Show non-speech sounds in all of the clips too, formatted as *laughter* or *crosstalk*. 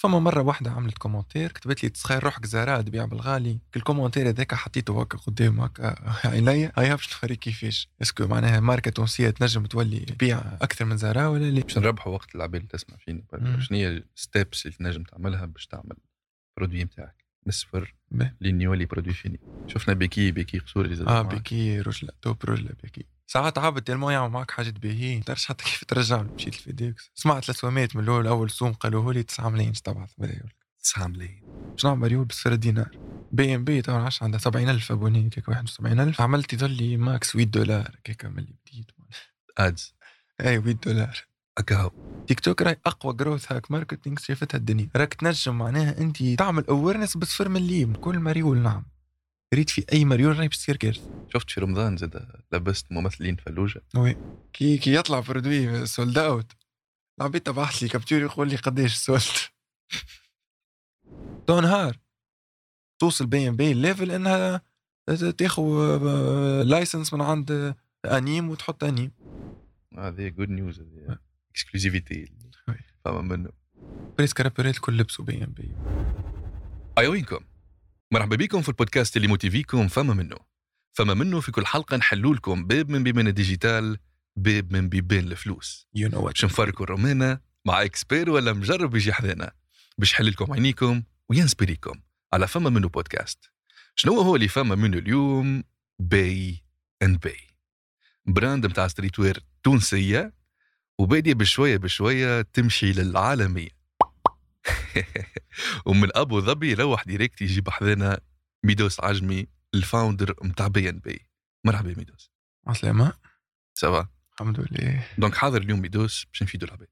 فما مرة واحدة عملت commentaire كتبت لي تسخايل روحك Zara تبيع بالغالي ال commentaire هذاك حطيته هكا قدام هكا. عينيا هيا باش نوريك كيفاش؟ est-ce que معناها ماركة تونسية تنجم تولي تبيع أكثر من Zara ولا لا؟ باش نربحوا وقت العباد اللي تسمع فينا. شنو هي ال steps اللي تنجم تعملها باش تعمل produit نتاعك؟ من الصفر. لين يولي produit fini. شفنا بيكي بيكي قصوري اللي زاد آه. بيكي رجلة توب رجلة بيكي ساعات عبد تلمو يعمل معك حاجات باهيين تعرفش حتى كيف ترجع له مشيت ال FedEx سمعت الاسوامات من الأول أول سوم قالوا لي 9 ملايين تبعث بداية 9 ملايين. باش نعمل مريول بصفر دينار. بي إم بي تو عندها 70000 أبوني كيك 71000 عملت يظل لي ماكس 8 دولار. كيك من اللي بديت. أدز. اي 8 دولار. اكاو تيك توك راهي أقوى جروث هاك ماركتينغ شافتها الدنيا. راك تنجم معناها أنت تعمل اويرنس بصفر مليم كل مريول نعم. ريت في أي مريول راهي باش تصير كارثه شفت في رمضان زاد لبست ممثلين فلوجة. وي. كي كي يطلع برودوي سولد اوت العبيد تبعث لي capture يقول لي قداش sold out نهار توصل BEY & BEY level إنها تاخذ license من عند أنيم وتحط أنيم. هذه good news هذه exclusivité. فما منه. presque les rappeurs الكل لبسوا بي ام بي أيوة وينكم مرحبا بكم في البودكاست اللي موتيفيكم فما منه. فما منه في كل حلقة نحلوا لكم باب من بيبان ال digital باب من بيبان الفلوس. you know what باش نفركوا الرومانة مع expert ولا مجرب يجي حذانا باش يحل لكم عينيكم وينسبيريكم على فما منه بودكاست. شنو هو اللي فما منه اليوم؟ باي ان باي. brand متاع streetwear تونسية وبادية بشوية بشوية تمشي للعالمية. ومن ابو ظبي يروح direct يجيب حذانا ميدوس عجمي ال founder متاع بي إن بي. مرحبا ميدوس. عسلامة ان سافا الحمد لله. donc حاضر اليوم ميدوس باش نفيدوا العباد.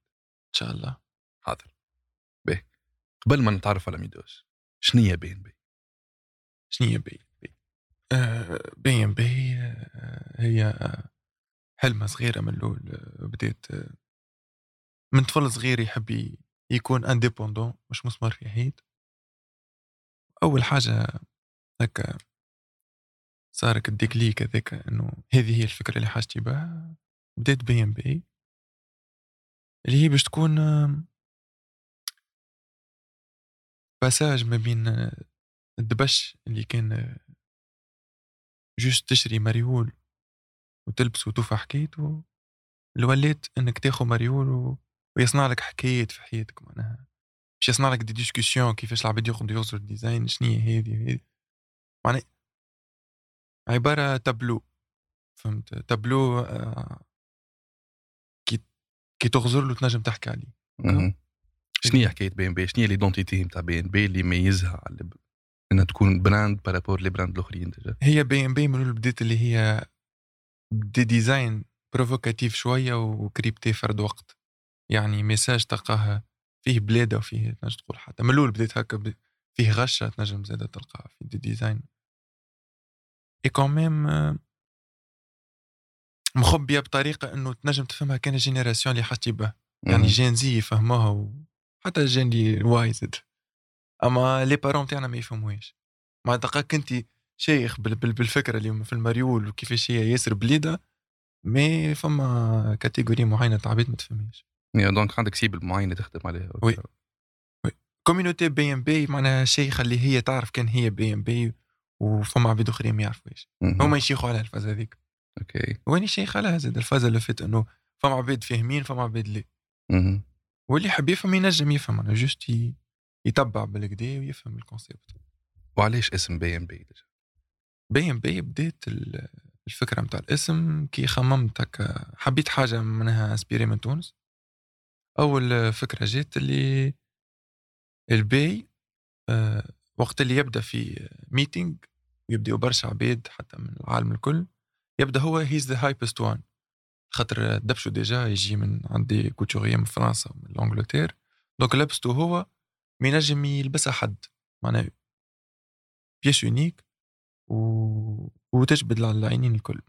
إن شاء الله. حاضر. باهي. قبل ما نتعرف على ميدوس شنو هي بي إن بي؟ شنو هي BEY & BEY؟ آه، بي ام بي آه، هي حلمة صغيرة من الأول آه، بديت آه، من طفل صغير يحب يكون indépendant مش مسمار في حيط أول حاجة هكا صارك ال déclic هذاك إنه هذه هي الفكرة اللي حاجتي بها بديت بي ام بي اللي هي باش تكون passage ما بين الدبش اللي كان juste تشري مريول وتلبس وتوفى حكايته اللي وليت إنك تاخذ مريول. ويصنع لك حكايات في حياتك معناها. باش يصنع لك des discussions كيفاش العباد ياخذوا يوصلوا ال design شنو هي هذه وهذه معناها عبارة تابلو فهمت؟ تابلو آه، كي كي تغزر له تنجم تحكي عليه. شنو هي حكاية بي ان بي شنو هي l'identité نتاع بي ان بي اللي يميزها على إنها تكون brand par rapport les brands الأخرين déjà هي بي ام بي من بديت اللي هي des designs provocatifs شوية و crypté فرد وقت. يعني message تلقاه فيه بلادة وفيه تنجم تقول حتى. من الأول بديت هكا فيه غشة تنجم زادة تلقاها في des designs et quand même مخبية بطريقة إنه تنجم تفهمها كان ال génération اللي حاجتي بها يعني Gen Z يفهموها وحتى الجين اللي وايزد أما les parents تاعنا ما يفهموهاش. مع دقائق انت شيخ بال- بال- بالفكرة اللي في المريول وكيفاش هي ياسر بليدة mais فما catégorie معينة تاع عباد ما تفهمهاش. donc عندك cible معينه تخدم عليها oui. community BEY & BEY معناها شيخه اللي هي تعرف كان هي بي ام بي وفما عباد آخرين ما يعرفوش. هما يشيخوا على الفازه هذيك. OK. واني شيخ على زاد الفازه اللي فات إنه فما عباد فاهمين فما عباد لا. واللي يحب يفهم ينجم يفهم أنا juste يتبع بالقدا ويفهم ال concept وعلاش اسم بي ان بي بي ام بي بديت ال- الفكرة نتاع الاسم كي خممت هكا حبيت حاجة منها inspirée من تونس. أول فكرة جات اللي البي آه، وقت اللي يبدأ في meeting ويبداو برشا عباد حتى من العالم الكل يبدأ هو he's the hypest one خاطر دبشو déjà يجي من عندي couturier من فرنسا ومن الانجلتير donc لبسته هو ما ينجم يلبسها حد معناها pièce unique و... وتجبد العينين الكل.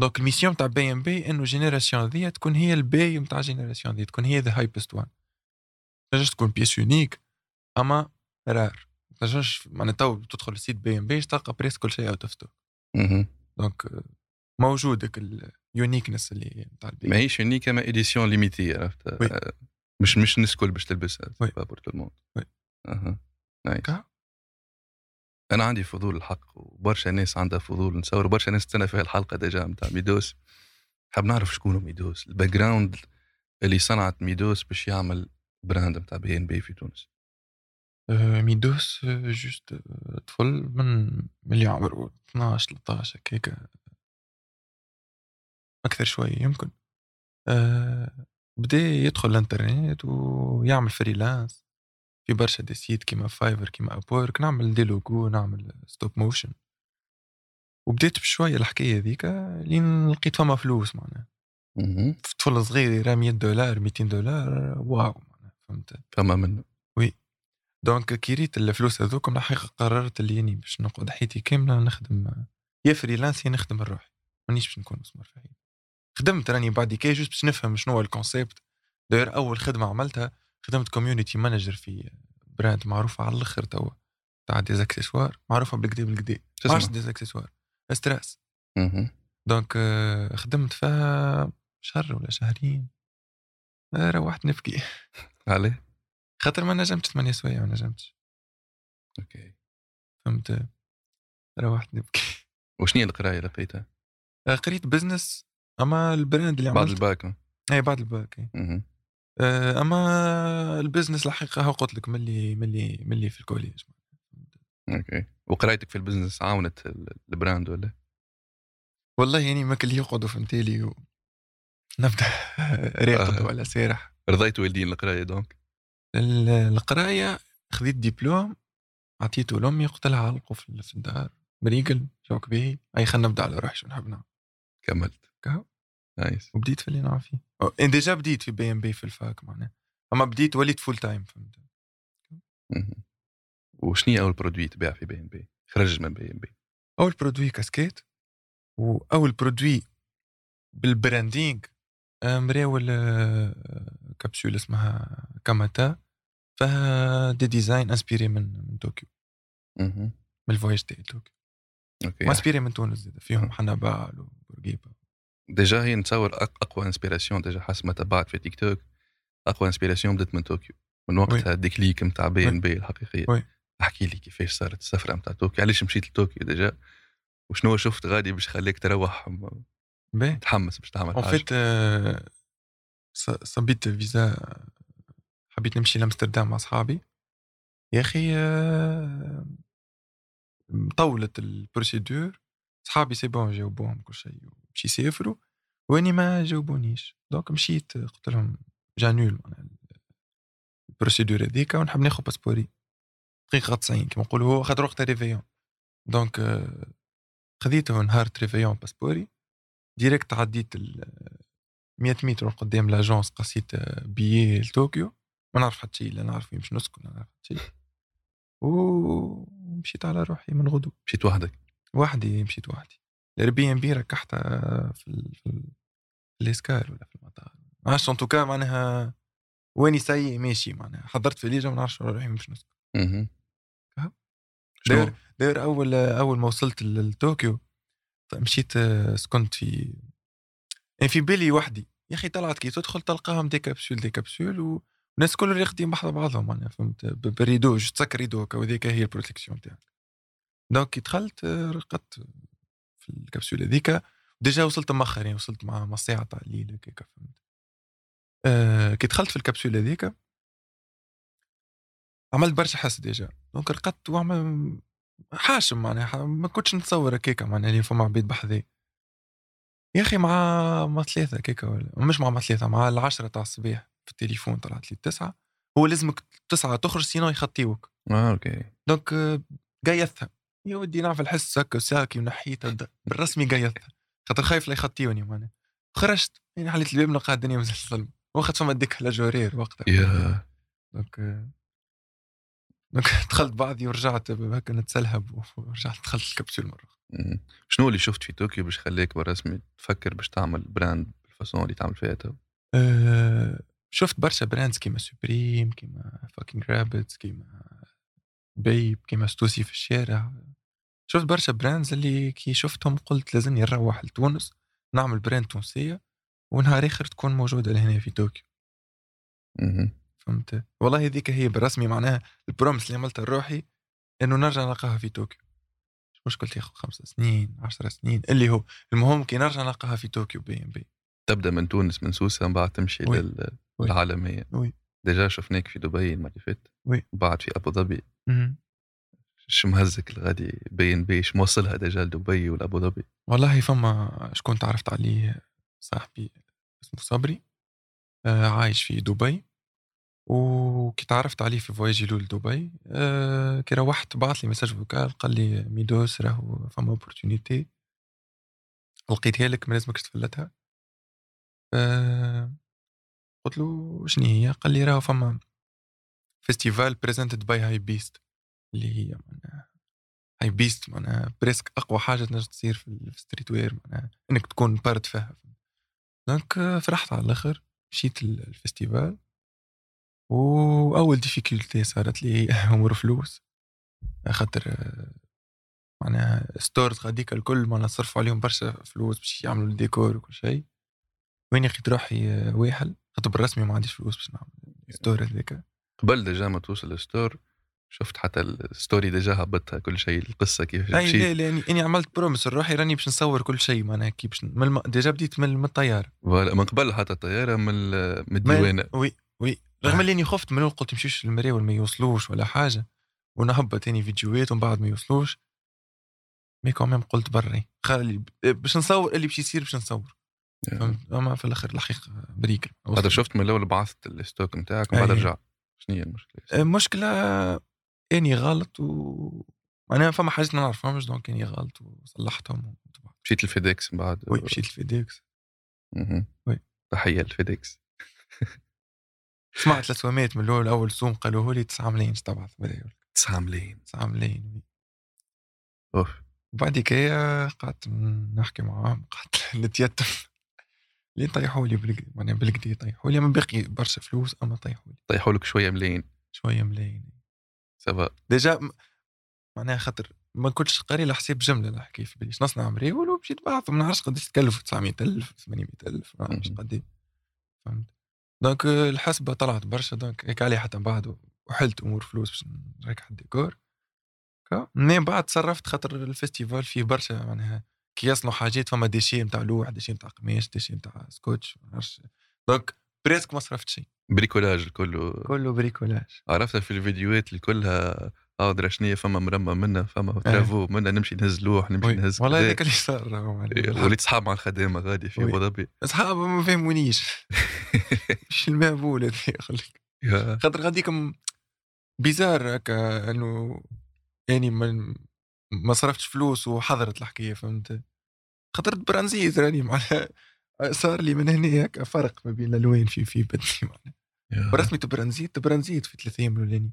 donc ال mission تاع بي ام بي انه génération Z تكون هي البي نتاع génération Z تكون هي the hypest one تنجمش تكون pièce unique اما rare تنجمش معناها تو تدخل ال site BEY & BEY تلقى presque كل شيء out of stock. donc موجودك ال uniqueness اللي نتاع البي ماهيش unique اما édition limitée عرفت مش مش الناس الكل باش تلبسها. pas pour tout le monde oui. أها nice. أنا عندي فضول الحق وبرشا ناس عندها فضول نتصور برشا ناس تستنى في الحلقة déjà نتاع ميدوس. حاب نعرف شكون ميدوس ال background اللي صنعت ميدوس باش يعمل brand نتاع بي إن بي في تونس؟ آه، ميدوس آه، juste آه، طفل من اللي عمره 12 13 هكاك أكثر شوية يمكن. بدأ يدخل الإنترنت ويعمل freelance في برشا des sites كيما Fiverr كيما Upwork نعمل des logos نعمل stop motion وبديت بشوية الحكاية ذيك لين لقيت فما فلوس معناها. مهم. طفل صغير يرى 100 دولار 200 دولار wow معناها فهمت؟ فما منه. donc كي ريت الفلوس هذوك من الحقيقة قررت اللي يعني باش نقعد حياتي كاملة نخدم يا freelance يا نخدم لروحي مانيش باش نكون مسمار في حياتي. خدمت راني بعد كي juste باش نفهم شنو هو ال concept d'ailleurs أول خدمة عملتها خدمت community manager في brand معروفة على الأخر توا تاع des accessoires معروفة بالكدا بالكدا ما تسمع. عرفتش des accessoires strass مهم. donc آه، خدمت فيها شهر ولا شهرين. آه، روحت نبكي *laughs* عليه؟ خاطر ما نجمتش ثمانية سوايع ما نجمتش. okay. فهمت؟ روحت نبكي وشنو هي القراية اللي لقيتها؟ آه، قريت business أما ال brand اللي بعد عملت. الباك اي بعد الباك إي. آه، أما ال business الحقيقة قلت لك ملي ملي ملي في ال collège okay. وقرايتك في ال business عاونت ال- ال brand ولا؟ والله يعني ما كان لي يقعدوا في و... نبدأ *laughs* راقد آه. ولا سارح رضيت والدين القراية donc؟ ال- القراية خذيت ديبلوم عطيته لأمي قلت لها علقوا في الدار. مريقل شوك به أي خلينا نبدأ على روحي شو نحب نعمل كملت. nice. وبديت في اللي نعرف فيه. أنا déjà بديت في بي ام بي في ال fac معناها. أما بديت وليت full time فهمت. وشنو هي أول produit تباع في بي ام بي خرج من بي ام بي أول produit casquette وأول produit بال branding مراول كبسول اسمها كاماتا فيها des designs inspirés من من طوكيو. من ال voyage تاعي طوكيو okay. و inspirés من تونس زاد فيهم حنبال وبورقيبة. déjà هي نتصور اقوى inspiration déjà حسب ما تبعت في تيك توك اقوى inspiration بدات من طوكيو من وقتها ال déclic نتاع بي ان بي الحقيقيه oui. احكي لي كيفاش صارت السفره نتاع طوكيو علاش مشيت لطوكيو déjà وشنو شفت غادي باش خليك تروح باهي تحمس باش تعمل حاجة vite صبيت فيزا حبيت نمشي لامستردام مع اصحابي يا أخي طولت ال procédure صحابي c'est bon جاوبوهم كل شيء باش يسافروا واني ما جاوبونيش. donc مشيت قلت لهم j'annule ال procédure هذيك ونحب ناخذ باسبوري دقيقة 90 كما نقولوا هو خاطر وقتها réveillon donc خذيته نهار réveillon باسبوري direct عديت ال 100 متر قدام l'agence قصيت بيي لطوكيو. ما نعرف حتى شيء لا نعرف وين باش نسكن لا نعرف حتى شيء ومشيت على روحي من غدو. مشيت وحدك. وحدي مشيت وحدي. البي ام بي ركحتها في ال في, في ال escale ولا في المطار. ما عرفتش en tout cas معناها ويني سيء ماشي معناها. حضرت في ليجا ما نعرفش روحي باش نسكن. داير داير أول أول ما وصلت لطوكيو طيب مشيت آه، سكنت في يعني في بالي وحدي. يا أخي طلعت كي تدخل تلقاهم دي كابسول دي كابسول والناس الكل راقدين بحذا بعضهم أنا فهمت؟ بريدو جو تسكر ريدو هكا وذيك هي البروتكسيون تاعك. دونك كي دخلت آه، رقدت. في الكبسولة هذيك ديجا وصلت مأخر يعني وصلت مع مع الساعة تاع الليل هكاك فهمت. آه كي دخلت في الكبسولة هذيك عملت برشا حس ديجا. دونك رقدت وعمل حاشم معناها ما كنتش نتصور هكاك معناها اللي فما عبيد بحذي يا أخي مع مع ثلاثة هكاك ولا مش مع مع ثلاثة مع العشرة تاع الصباح في التليفون طلعت لي التسعه هو لازمك تسعة تخرج سينو يخطيوك. آه أوكي. دونك قيثها يا ودي نعرف الحس هكا ساكي ونحيتها بالرسمي قيثها خاطر خايف لا يخطيوني معناها خرجت يعني حليت الباب نلقى الدنيا مازال ظلمه واخد فما décalage horaire وقتها. يا. donc آه، donc *laughs* دخلت بعضي ورجعت هكا نتسلهب ورجعت دخلت الكبسول مرة. شنو اللي شفت في طوكيو باش خليك بالرسمي؟ تفكر باش تعمل brand بال façon اللي تعمل فيها تو؟ أه شفت برشا brands كيما Supreme كيما Fucking Rabbits كيما Bape كيما Stüssy في الشارع. شفت برشا brands اللي كي شفتهم قلت لازمني نروح لتونس نعمل brand تونسية ونهار آخر تكون موجودة لهنا في طوكيو. فهمت والله هذيك هي بالرسمي معناها ال promesse اللي عملتها لروحي إنه نرجع نلقاها في طوكيو مش مشكلة ياخذ خمس سنين عشر سنين اللي هو المهم كي نرجع نلقاها في طوكيو بي إم بي تبدأ من تونس من سوسه من بعد تمشي. للعالمية oui. déjà شفناك في دبي المرة اللي فاتت oui. بعد في أبو ظبي. شو مهزك الغادي؟ بي إن بي. شو موصلها déjà لدبي ولابو ظبي؟ والله فما شكون تعرفت عليه صاحبي اسمه صبري. آه عايش في دبي. وكي تعرفت عليه في voyage ي له لدبي آه كي روحت بعث لي message vocal قال لي ميدوس راهو فما opportunité لقيتها لك ما لازمكش تفلتها. آه قلت له شنو هي؟ قال لي راهو فما festival presented by Hypebeast اللي هي معناها Hypebeast معناها presque أقوى حاجة تنجم تصير في ال streetwear معناها إنك تكون part فيها. donc آه، فرحت على الآخر مشيت ال- ال festival وأول difficulté صارت لي *laughs* أمور فلوس. خاطر آه، معناها stores غاديك الكل معناها صرفوا عليهم برشا فلوس باش يعملوا الديكور وكل شيء. وين لقيت روحي آه، واحل خاطر بالرسمي ما عنديش فلوس باش نعمل store هذاك قبل déjà ما توصل ال store شفت حتى ال story déjà هبطها كل شيء القصة كيف أي لا لأني إني عملت promesse لروحي راني باش نصور كل شيء معناها كي باش الم... déjà بديت من, من الطيارة. voilà، من قبل حتى الطيارة من من الديوانة. oui oui. رغم اللي إني خفت من قلت يمشيوش المراول ما يوصلوش ولا حاجة ونهبط تاني فيديوهات ومن بعد ما يوصلوش. mais quand même قلت بري. خلي باش نصور اللي باش يصير باش نصور. فهمت؟ أما في الآخر الحقيقة بريكل هذا شفت من الأول بعثت ال stock نتاعك ومن بعد أي. رجع. شنو هي المشكلة؟ المشكلة إني غلط و أنا فما حاجات ما نعرفهمش donc إني غلط وصلحتهم. مشيت ال FedEx من بعد oui مشيت ال FedEx. oui. تحية لل FedEx سمعت 300 من الأول اول سوم قالوا لي 9 ملايين تبعث 9 ملايين. 9 ملايين. أوف. وبعد كده قعدت نحكي معاهم قعدت *laughs* نتيتم. لين طيحوا لي بالكدي معناها بالكدي طيحوا لي من باقي برشا فلوس أما طيحوا لي. طيحوا لك شوية ملايين. شوية ملايين. ça va déjà معناها خاطر ما كنتش قاري الحساب جملة نحكي في باليش نصنع مريول ومشيت بعث ما نعرفش قداش تكلف 900000 800000 ما نعرفش. قد إيه. فهمت؟ دونك آه، الحسبة طلعت برشا دونك هيك عليه حتى من بعد وحلت أمور فلوس باش نركح الديكور. منين بعد تصرفت خاطر الفيستيفال فيه برشا معناها كي يصنعوا حاجات فما ديشي نتاع لوح ديشي نتاع قماش ديشي نتاع سكوتش ما نعرفش. دونك بريسك ما صرفت شيء. بريكولاج كله كله بريكولاج عرفتها في الفيديوهات اللي كلها آه درا شنيا فما مرمى منا فما ترافو منا نمشي نهز لوح نمشي. نهز والله. هذاك اللي صار راهو إيه،. وليت صحاب مع الخدامة غادي في. أبو ظبي اصحاب ما فهمونيش *laughs* مش المهبول هذي خليك خاطر غاديك م- بيزار هكا إنه يعني ما ما صرفتش فلوس وحضرت الحكاية فهمت خاطر برانزيت راني معناها صار لي من هنا هكا فرق ما بين الألوان في في بدني. برسمي تبرانزيت تبرانزيت في ثلاث أيام الاولانيين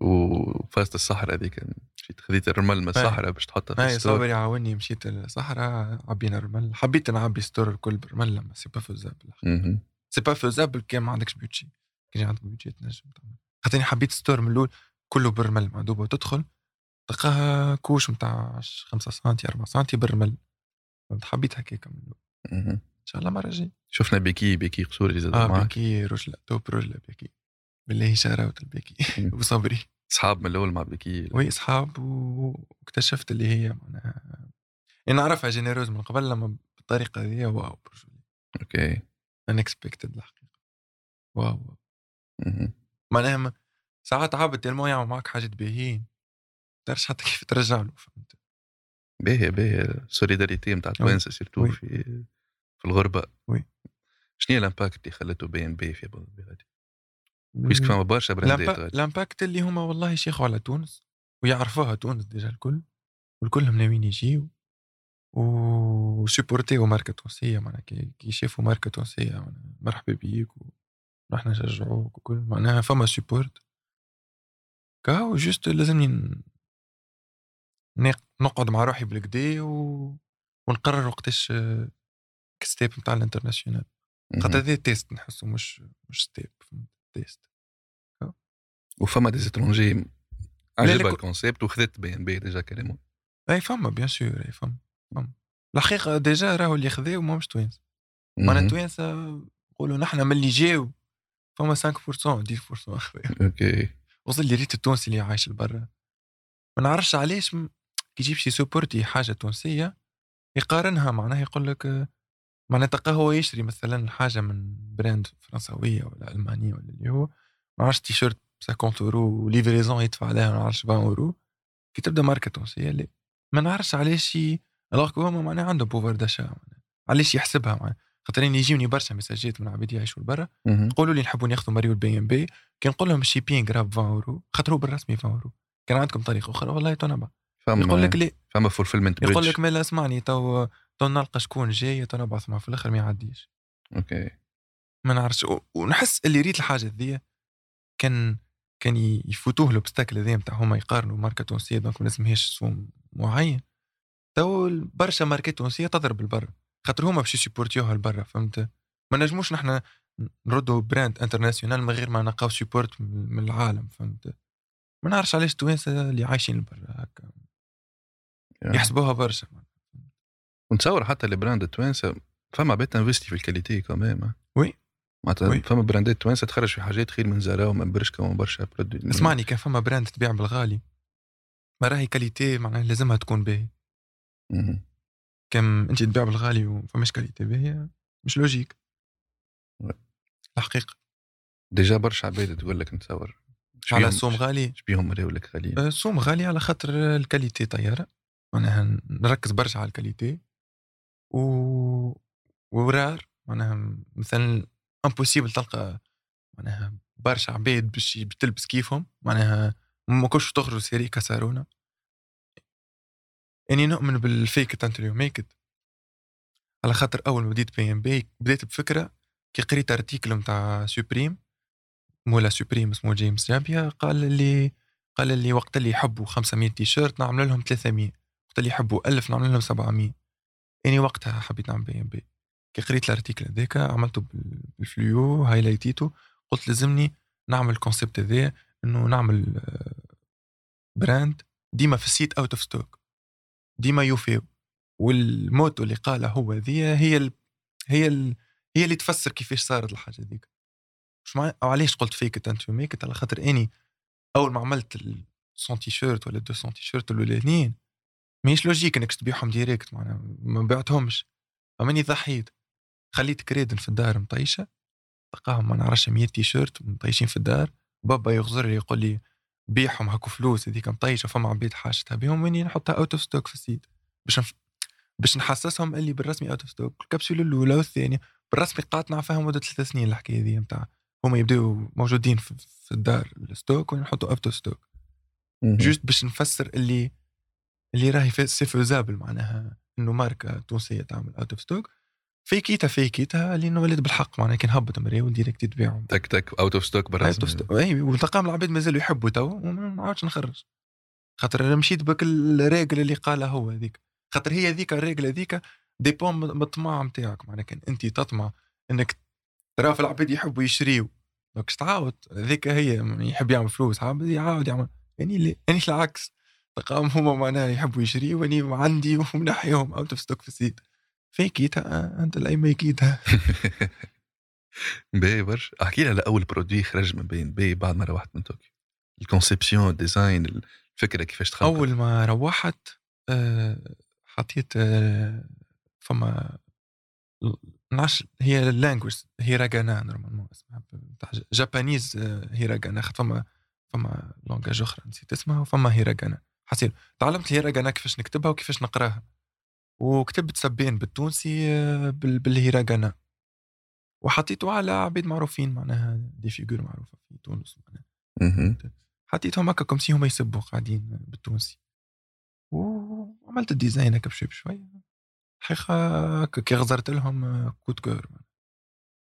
وفازت الصحراء هذيك مشيت خذيت الرمل من الصحراء باش تحطها في هاي الستور. صابر يعاوني مشيت الصحراء عبينا الرمل. حبيت نعبي ستور الكل بالرمل لما سي با فوزابل. سي با فوزابل كان ما عندكش بيوتشي كان عندك بيوتشي تنجم تعمل. خاطرني حبيت ستور من الأول كله بالرمل. معدوبه تدخل تلقاها كوش نتاع 5 سم 4 سم بالرمل. فهمت؟ حبيت هكاك من الأول. ان شاء الله مره جاي شفنا بيكي بيكي قصور اللي زاد آه معك. بيكي رجلة توب رجلة بيكي. بالله شاراوت البيكي. *laughs* وصبري. أصحاب من الأول مع بيكي. oui أصحاب واكتشفت اللي هي معناها. أنا نعرفها généreux من قبل اما بالطريقة هذه wow okay. unexpected الحقيقة. wow. معناها ساعات عبد تلمو يعمل معك حاجات باهيين تعرفش حتى كيف ترجع له فهمت؟ باهي باهي ال solidarité نتاع التوانسة surtout. في في الغربة. oui. شنو هي ال impact اللي خلته بي ان بي في ابو ظبي غادي puisque فما برشا براندات. ال impact اللي هما والله يشيخوا على تونس ويعرفوها تونس déjà الكل والكلهم ناويين يجيو وسيبورتيو ماركة تونسية معناها. كي يشوفوا ماركة تونسية مرحبا بيك ونروح نشجعوك وكل. معناها فما support كاو juste لازمني نقعد مع روحي بالكدا و... ونقرر وقتاش آه، step نتاع ال international. خاطر هذا test نحسه مش مش step؟ test. وفما des étrangers عجبها ال concept وخذت BEY & BEY déjà كلمه أي فما bien sûr أي فما فما. الحقيقة déjà راهو اللي خذاو ماهمش توانسه معناها مهم. التوانسه نقولوا نحن من اللي جاو فما 5% 10% اخويا okay. وصل لي ريت التونسي اللي عايش لبرا ما نعرفش علاش م- يجي باش يسوبورتي حاجة تونسية يقارنها معناها يقول لك معناها تلقاه هو يشري مثلا حاجة من brand فرنسويه ولا ألمانية ولا اللي هو ما نعرفش تي شيرت ب 50 أورو و livraison يدفع عليها ما نعرفش 20 أورو. كي تبدأ ماركة تونسية لا ما نعرفش علاش alors que هما معناها عندهم pouvoir d'achat. علاش يحسبها معناها؟ خاطر يجيوني برشا مساجات من عباد يعيشوا مهم. يقولوا لي نحبوا ناخذوا مريول BEY & BEY كي نقول لهم ال shipping راه ب 20 أورو خاطر هو بالرسمي 20 أورو. كان عندكم طريقه أخرى والله تنبع يقول فما لك لا فما fulfillment يقول لك مالا اسمعني تو تو نلقى شكون جاي تو نبعث معه في الآخر ما يعديش. okay. ما نعرفش ونحس اللي ريت الحاجة ذي كان كان يفوتوه l'obstacle هذا نتاع هما يقارنوا ماركة تونسية donc ما لازمهاش سوم معين. تو برشا ماركات تونسية تضرب البر خاطر هما باش يسيبورتيوها البرا فهمت؟ ما نجموش نحنا نردوا brand international من غير ما نلقاو support من العالم فهمت؟ ما نعرفش علاش التوانسة اللي عايشين البرا هكا. يحسبوها برشا. ونتصور حتى ال brand التوانسه فما بيت investi في ال qualité كمان oui. معناتها. فما براندات توانسة تخرج في حاجات خير من زارا ومن برشكا ومن برشا produit اسمعني كان فما brand تبيع بالغالي. ما راهي qualité معناها لازمها تكون باهي. كم انت تبيع بالغالي وفماش qualité باهية مش logique. oui. الحقيقة. déjà برشا عباد تقول لك نتصور. على السوم غالي؟ إيش بيهم مراو لك غاليين آه، السوم غالي على خاطر ال qualité طيارة. معناها نركز برشا على ال qualité و rare معناها مثلا impossible تلقى معناها برشا عباد باش بتلبس كيفهم معناها ما كلش تخرج série كسارونا. إني نؤمن بال fake it until you make it على خاطر أول ما بديت بي إم بي بديت بفكرة كي قريت article نتاع Supreme مولا Supreme اسمه James Jebbia قال لي قال لي وقت اللي يحبوا 500 تي شيرت نعمل لهم 300 وقت اللي يحبوا. 1000 نعمل لهم 700 إني وقتها حبيت نعمل بي ام بي كي قريت ال article هذاك عملته بال- بال fluo highlight يتو. قلت لازمني نعمل ال concept هذا إنه نعمل آه، brand ديما في ال site out of stock ديما يوفيو وال motto اللي قالها هو ذي هي ال... هي ال... هي اللي تفسر كيفاش صارت الحاجة ذيك مش مع... أو علاش قلت fake it until make على خاطر إني أول ما عملت ال 100 تي شيرت ولا 200 تي شيرت الأولانيين ماهيش logique إنك تبيعهم direct معناها ما بعتهمش. فماني ضحيت. خليت كراذن في الدار مطيشة. تلقاهم ما نعرفش 100 تي شيرت مطيشين في الدار. بابا يغزر لي يقول لي بيعهم هاكو فلوس هذيك مطيشة فما عبيد حاجتها. بهم واني نحطها out of stock في ال site. باش نف... باش نحسسهم اللي بالرسمي out of stock الكبسولة الأولى والثانية. بالرسمي قاطنا فيها مدة ثلاث سنين الحكاية ذي نتاع هما يبداو موجودين في, في الدار ال stock ونحطوا out of stock. juste باش نفسر اللي اللي راهي c'est faisable معناها إنه ماركة تونسية تعمل out of stock fake يتها fake يتها لأنه ولد بالحق معناها كي نهبط مريا و direct تبيعهم. تك تك out of stock out بالرسمي of stock إي وتلقاهم العباد مازالوا يحبوا تو وما نعاودش نخرج. خاطر أنا مشيت بال règle اللي قالها هو هذيك. خاطر هي ذيك ال règle هذيك dépend من الطمع نتاعك معناها كان انت تطمع إنك ترى في العباد يحبوا يشريوا donc تعاود ذيك هي يحب يعمل فلوس عاود يعاود يعمل. يعني لي يعني العكس. تلقاهم هما معناها يحبوا يشريوا واني عندي ومنحيهم out of stock في ال site fake يتها until I make يتها *laughs* باهي برشا. أحكي لي على أول produit خرج من بين بي بعد ما روحت من طوكيو. ال conception ال design الفكرة كيفاش تخلق أول ما روحت آه، حطيت آه، فما نعرفش هي ال language هيراغانا normalement اسمها Japanese آه، هيراغانا خاطر فما فما langage أخرى نسيت اسمها وفما هيراغانا. حسيت تعلمت الهيراغانا كيفاش نكتبها وكيفاش نقراها. وكتبت سبين بالتونسي آه، بال- بالهيراغانا وحطيته على عباد معروفين معناها des figures معروفة في تونس معناها. حطيتهم هكا comme si هما يسبوا قاعدين بالتونسي. وعملت ال design هكا بشوي بشوي. حقيقة هكا كي غزرت لهم coup de cœur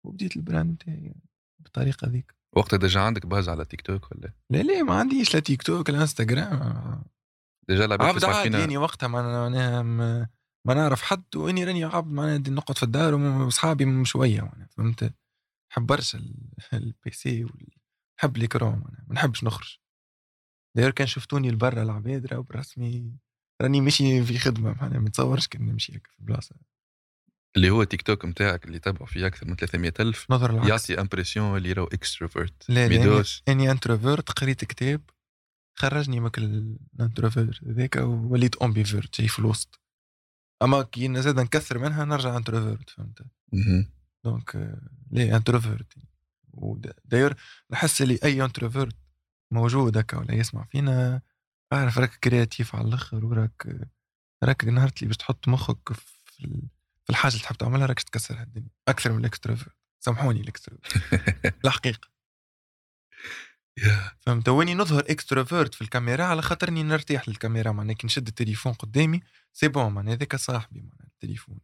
وبديت ال brand بتاعي بالطريقة ذيك. وقتها déjà عندك base على تيك توك ولا؟ لا لا ما عنديش لا تيك توك لا إنستغرام. déjà عبد عادي يعني وقتها ما أنا ما, ما نعرف حد وإني راني عبد معناها نقعد في الدار واصحابي شوية معناها فهمت؟ نحب برشا ال- *laughs* ال PC نحب les écrans معناها ما نحبش نخرج. d'ailleurs كان شفتوني لبرا العباد راهو بالرسمي راني ماشي في خدمة معناها ما نتصورش كان نمشي هكا في بلاصة. اللي هو تيك توك نتاعك اللي تبعوا فيه أكثر من 300 ألف. نظر يعطي impression اللي راهو extrovert لا لا ميدوش. أني introvert قريت كتاب. خرجني من ال introvert هذاك وليت ambivert جاي في الوسط. أما كي نزيد نكثر منها نرجع introvert فهمت. donc ليه introvert و d'ailleurs نحس اللي أي introvert موجود هكا ولا يسمع فينا أعرف راك créatif على الأخر وراك راك نهار اللي باش تحط مخك في ال- في الحاجة اللي تحب تعملها راك تكسر هالدنيا أكثر من ال extrovert سامحوني ال extrovert *laughs* الحقيقة. فهمت؟ وإني نظهر اكستروفيرت في الكاميرا على خاطرني نرتاح للكاميرا معناها كي نشد التليفون قدامي c'est bon معناها هذاك صاحبي معناها التليفون.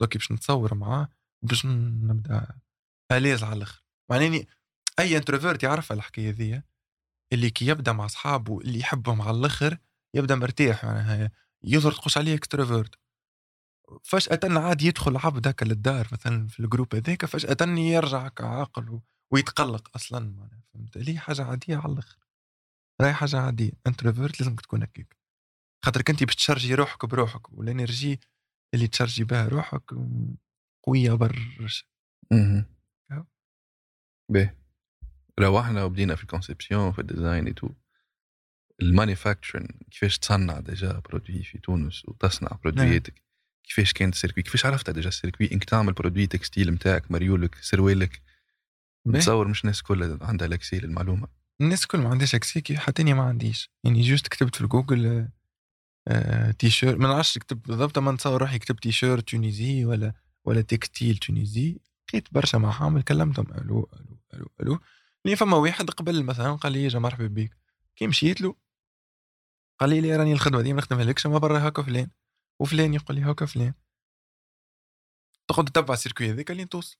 donc باش نتصور معاه باش نبدا à l'aise على الآخر. معناني أي introvert يعرف الحكاية ذي اللي كي يبدا مع اصحابه اللي يحبهم على الآخر يبدا مرتاح معناها يظهر تخش عليه extrovert فجأة عاد يدخل عبد هكا للدار مثلا في ال groupe هذاك فجأة يرجع عاقل ويتقلق أصلا فهمت؟ ليه حاجة عادية على الآخر. راهي حاجة عادية. introvert لازمك تكون هكاك. خاطر كنتي باش ت charger روحك بروحك وال énergie اللي ت charger بها روحك م، قوية برشا. باهي. روحنا وبدينا في ال conception في ال design et tout ال manufacturing كيفاش تصنع déjà produit في تونس وتصنع produit اتك؟ كيفاش كانت ال circuit؟ كيفاش عرفت déjà ال circuit؟ إنك تعمل produit textile نتاعك مريولك سروالك. نتصور مش الناس كلها عندها l'accès للمعلومه الناس الكل ما عندهاش accès كي حتى اني ما عنديش. يعني juste كتبت في جوجل آه، آه، تي شيرت ما نعرفش كتبت بالضبط ما نتصور روحي كتبت t-shirt Tunisie ولا ولا textile Tunisie لقيت برشا محامل كلمتهم ألو ألو ألو ألو. لي فما واحد قبل مثلا قال لي يا مرحبا بك كي مشيت له قال لي لي راني الخدمة دي ما نخدمها لكش ما برا هكا فلان. وفلان يقول لي هكا فلان. تقعد تتبع الـ circuit هذاك اللي توصل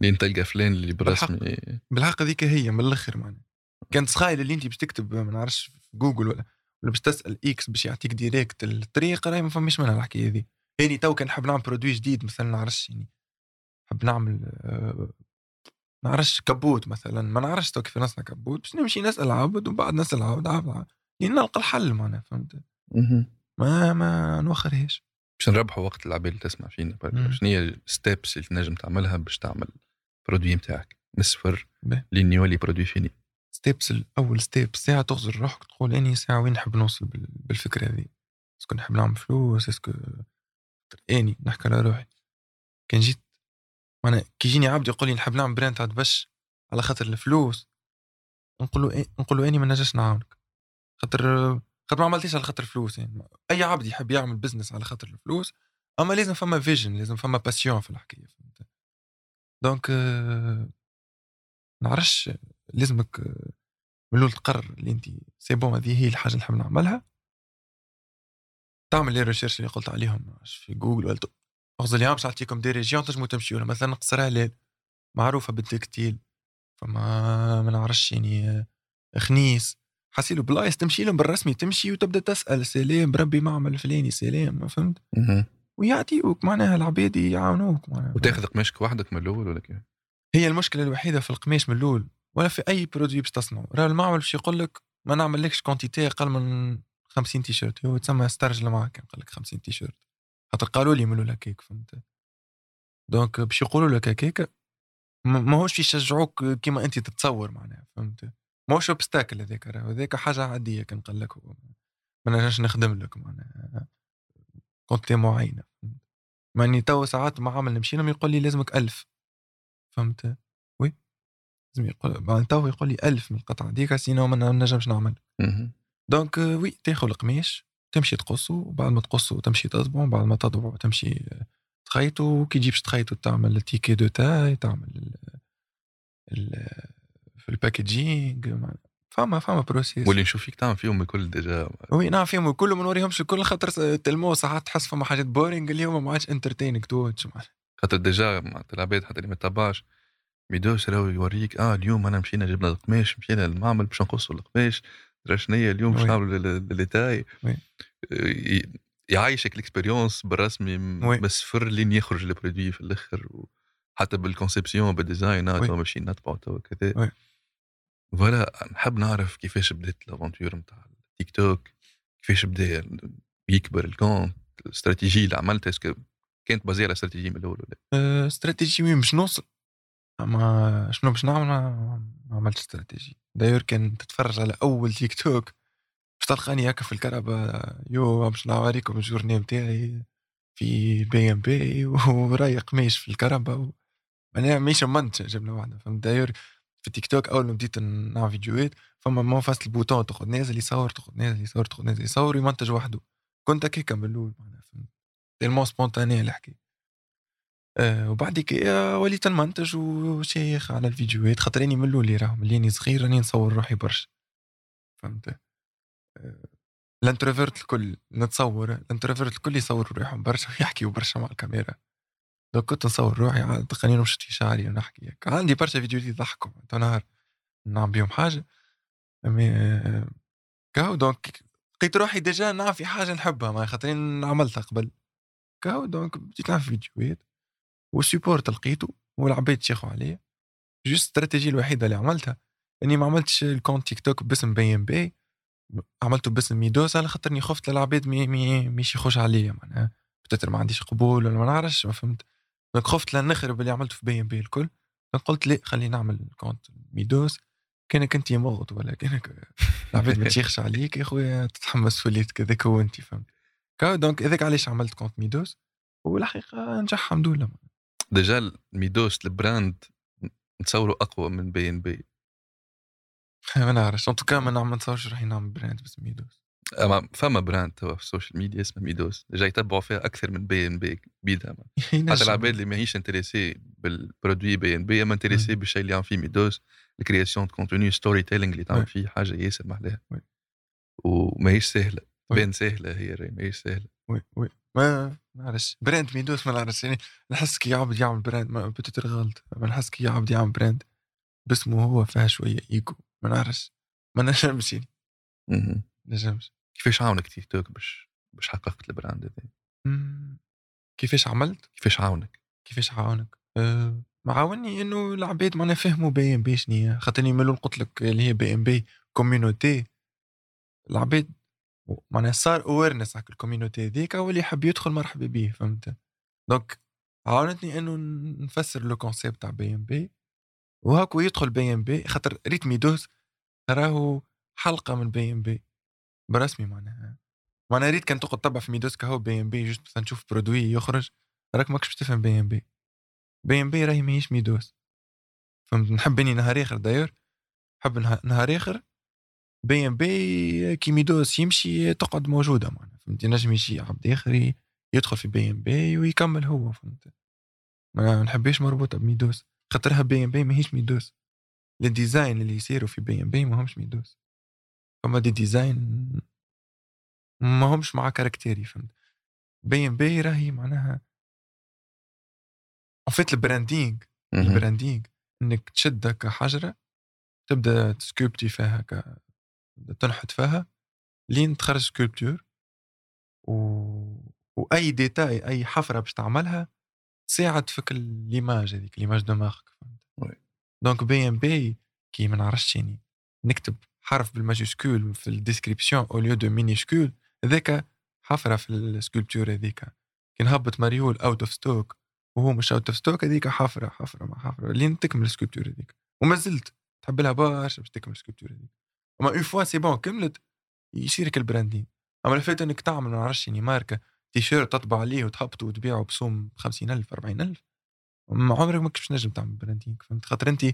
لين تلقى فلان اللي بالرسمي بالحق هذيك هي من الآخر معناها. كانت تخيل اللي أنت باش تكتب ما نعرفش في جوجل ولا ولا باش تسأل X باش يعطيك direct الطريق راهي ما فماش منها الحكاية هذه. يعني تو كان نحب نعمل produit جديد مثلا نعرفش يعني نحب نعمل آه، نعرفش كبوت مثلا ما نعرفش تو كيف نصنع كبوت باش نمشي نسأل عبد ومن بعد نسأل عبد عبد. لين نلقى الحل معناها فهمت. ما ما نوخرهاش. باش نربحوا وقت العباد اللي تسمع فينا. شنو هي الـ steps اللي تنجم تعملها باش تعمل produit نتاعك. من الصفر. لين يولي produit fini. steps الأول step ساعة تغزر روحك تقول اني ساعة وين نحب نوصل بال- بالفكرة هذه. est-ce que نحب نعمل فلوس est-ce que اني نحكي على روحي. كان جيت وأنا كي يجيني عبد يقول لي نحب نعمل brand تاع دبش على خاطر الفلوس. نقول له نقول له اني ما نجمش نعاونك. خاطر خاطر ما عملتيش على خاطر الفلوس يعني. أي عبد يحب يعمل business على خاطر الفلوس أما لازم فما vision لازم فما passion في الحكاية فهمت؟ donc نعرفش لازمك من الأول تقرر اللي انت c'est bon هذه هي الحاجة اللي نحب نعملها. تعمل لي recherche اللي قلت عليهم في جوجل ولا اغزر اليوم باش نعطيكم des régions تنجموا تمشيوا مثلا قصر هلال معروفة بالـ textile فما ما نعرفش يعني خنيس. حاصيلو بلايص تمشي لهم بالرسمي تمشي وتبدأ تسأل سلام بربي معمل فلاني سلام. فهمت. ويعطيوك معناها العباد يعاونوك معناها. وتاخذ قماشك وحدك من الأول ولا كيف؟ هي المشكلة الوحيدة في القماش من الأول ولا في أي produit باش تصنعه راه المعمل باش يقول لك ما نعملكش quantité أقل من 50 تيشيرت. هو تسمى استرجل معك قال لك 50 تيشيرت. خاطر قالوا لي يعملوا لك هيك فهمت؟ donc باش يقولوا لك هكاك ما- ماهوش يشجعوك كيما أنت تتصور معناها فهمت؟ ماهوش obstacle هذاك راه هذاك حاجة عادية كان قال لك ما نجمش نخدم لك معناها. quantité معينة ماني تو ساعات معامل نمشي لهم يقول لي لازمك ألف. فهمت؟ oui لازم يقول بعد تو يقول لي ألف من القطعة donc sinon ما نجمش نعمل. donc oui تاخذ القماش تمشي تقصه وبعد ما تقصه تمشي تطبعه بعد ما تطبعه تمشي تخيطه كي تجيبش تخيطه تعمل l'étiquette de taille تعمل ال في الـ packaging مع- فما فما process واللي نشوف فيك تعمل فيهم الكل déjà oui نعمل فيهم الكل ما نوريهمش الكل خاطر tellement ساعات تحس فما حاجات boring اليوم ما عادش entertaining touch خاطر déjà معناتها العباد حتى اللي ما تتبعش ميدوس راهو يوريك آه اليوم أنا مشينا جبنا القماش مشينا للمعمل باش نقصوا القماش هي اليوم باش. نعملوا لي taille oui. يعيشك l'expérience بالرسمي. من الصفر لين يخرج الـ produit في الأخر حتى بالـ conception بالـ design آه. تو ماشيين نتبعوا تو كذا. voilà نحب نعرف كيفاش بدات l'aventure نتاع التيك توك كيفاش بدا يكبر الـ compte الاستراتيجيه اللي عملتها est-ce que كانت basée على استراتيجية من الأول ولا؟ أه، استراتيجي وين باش نوصل. أما شنو باش نعمل؟ ما, عملتش استراتيجي d'ailleurs كان تتفرج على أول تيك توك. باش تلقاني هكا في الكهرباء يو باش نوريكم الجورني نتاعي في البي ام بي ورايق ماشي في الكهرباء معناها ماشي منتج جبنا واحدة. فهمت؟ داير في التيك توك أول ما بديت نعمل فيديوهات فما ما فاست البوتون تاخذ نازل يصور تاخذ نازل يصور تاخذ نازل يصور يمنتج وحده. كنت هكاك من الأول معناها فهمت؟ تيلمون سبونتاني الحكاية آه وبعد كي وليت نمنتج وشيخ على الفيديوهات خاطر اني من الأول راهو مليني صغير راني نصور روحي برشا. فهمت؟ آه الانتروفيرت الكل نتصور الانتروفيرت الكل يصور روحهم برشا ويحكيوا برشا مع الكاميرا. لو كنت نصور روحي تلقاني نمشط في شعري ونحكي هيك. عندي برشا فيديوهات يضحكوا تو نهار نعمل بيهم حاجة. مي كاو دونك لقيت روحي ديجا نعرف في حاجة نحبها ما خاطرين عملتها قبل. كاو دونك بديت نعمل فيديوهات والسيبورت لقيته والعباد تشيخوا عليا. جوست الاستراتيجيه الوحيدة اللي عملتها إني ما عملتش الكونت تيك توك باسم بي ام بي عملته باسم ميدوس على خاطرني خفت العباد مي مي مش يخش عليا معناها. بتتر ما عنديش قبول ولا ما نعرفش ما فهمت. دونك خفت لا نخرب اللي عملته في بي ام بي الكل قلت لا خليني نعمل كونت ميدوس كأنك أنت مغط ولا كأنك العباد ما تشيخش عليك. يا خويا تتحمس فوليت كذاك هو أنت فهمت؟ دونك هذاك علاش عملت كونت ميدوس والحقيقة نجح الحمد لله. déjà ميدوس الـ brand نتصوروا أقوى من بي ان بي ما نعرفش. en tout cas ما نتصورش راح نعمل brand باسم ميدوس فما brand توا في الـ social media اسمه ميدوس جاي يتبعوا فيها أكثر من بي إن بي بيدها *laughs* حتى العباد اللي ماهيش intéressés بالـ produit بي إن بي أما intéressés بالشيء اللي يعمل فيه ميدوس الـ création de contenu والـ storytelling اللي تعمل فيه حاجة ياسر محلاها وماهيش سهلة. بين سهلة هي ماهيش سهلة. oui oui. ما نعرفش. brand ميدوس ما نعرفش. يعني نحس كي يعبد يعمل brand ما peut-être غلط ما نحس كي يعبد يعمل brand باسمه هو فيها شوية إيجو. ما نعرفش. ما نجمش يعني. نجمش كيفاش عاونك تيك توك باش باش حققت ال brand هذا؟ كيفاش عملت؟ كيفاش عاونك؟ كيفاش عاونك؟ أه معاوني إنه العباد معناها فهموا بي إم بي شنيا خاطرني من قلت لك اللي هي بي إم بي community العباد معناها صار awareness على ال community هذيك واللي يحب يدخل مرحبا به فهمت donc عاونتني إنه نفسر le concept تاع بي إم بي وهاكو يدخل بي إم بي خاطر ريت ميدوس راهو حلقة من بي إم بي برسمي معناها. معناها ريت كان تقعد تطبع في ميدوس كهو بي ام بي juste مثلا تشوف produit يخرج راك ماكش باش تفهم بي ام بي. بي ام بي راهي ماهيش ميدوس. فهمت نحب إني نهار آخر داير نحب نهار آخر بي ام بي كي ميدوس يمشي تقعد موجودة معناها فهمت نجم يجي عبد اخر يدخل في بي ام بي ويكمل هو فهمت؟ ما نحبش مربوطة بميدوس. خاطرها بي ام بي ماهيش ميدوس. ال design اللي يصيروا في بي ام بي ما همش ميدوس. فما des designs ما همش مع caractère ي فهمت؟ بي ام بي راهي معناها en fait ال branding ال branding إنك تشد هكا حجره تبدأ ت sculpter فيها هكا تنحت فيها لين تخرج sculpture و... وأي détail أي حفرة باش تعملها تساعد فيك l'image هذيك l'image de marque donc بي ام بي كي ما نعرفش يعني نكتب حرف بال majuscule في ال description أو lieu de minuscule هذاك حفرة في ال sculpture هذيك. كي نهبط مريول out of stock وهو مش out of stock هذيك حفرة حفرة مع حفرة. لين تكمل ال sculpture هذيك. وما زلت تحب لها برشا باش تكمل ال sculpture هذيك. أما une fois c'est bon كملت يصيرك ال branding. أما الفات إنك تعمل ما نعرفش يعني ماركة. تيشيرت تطبع عليه وتهبطه وتبيعه بسوم 50000 40000 ما عمرك ما كنتش نجم تعمل branding فهمت؟ خاطر أنت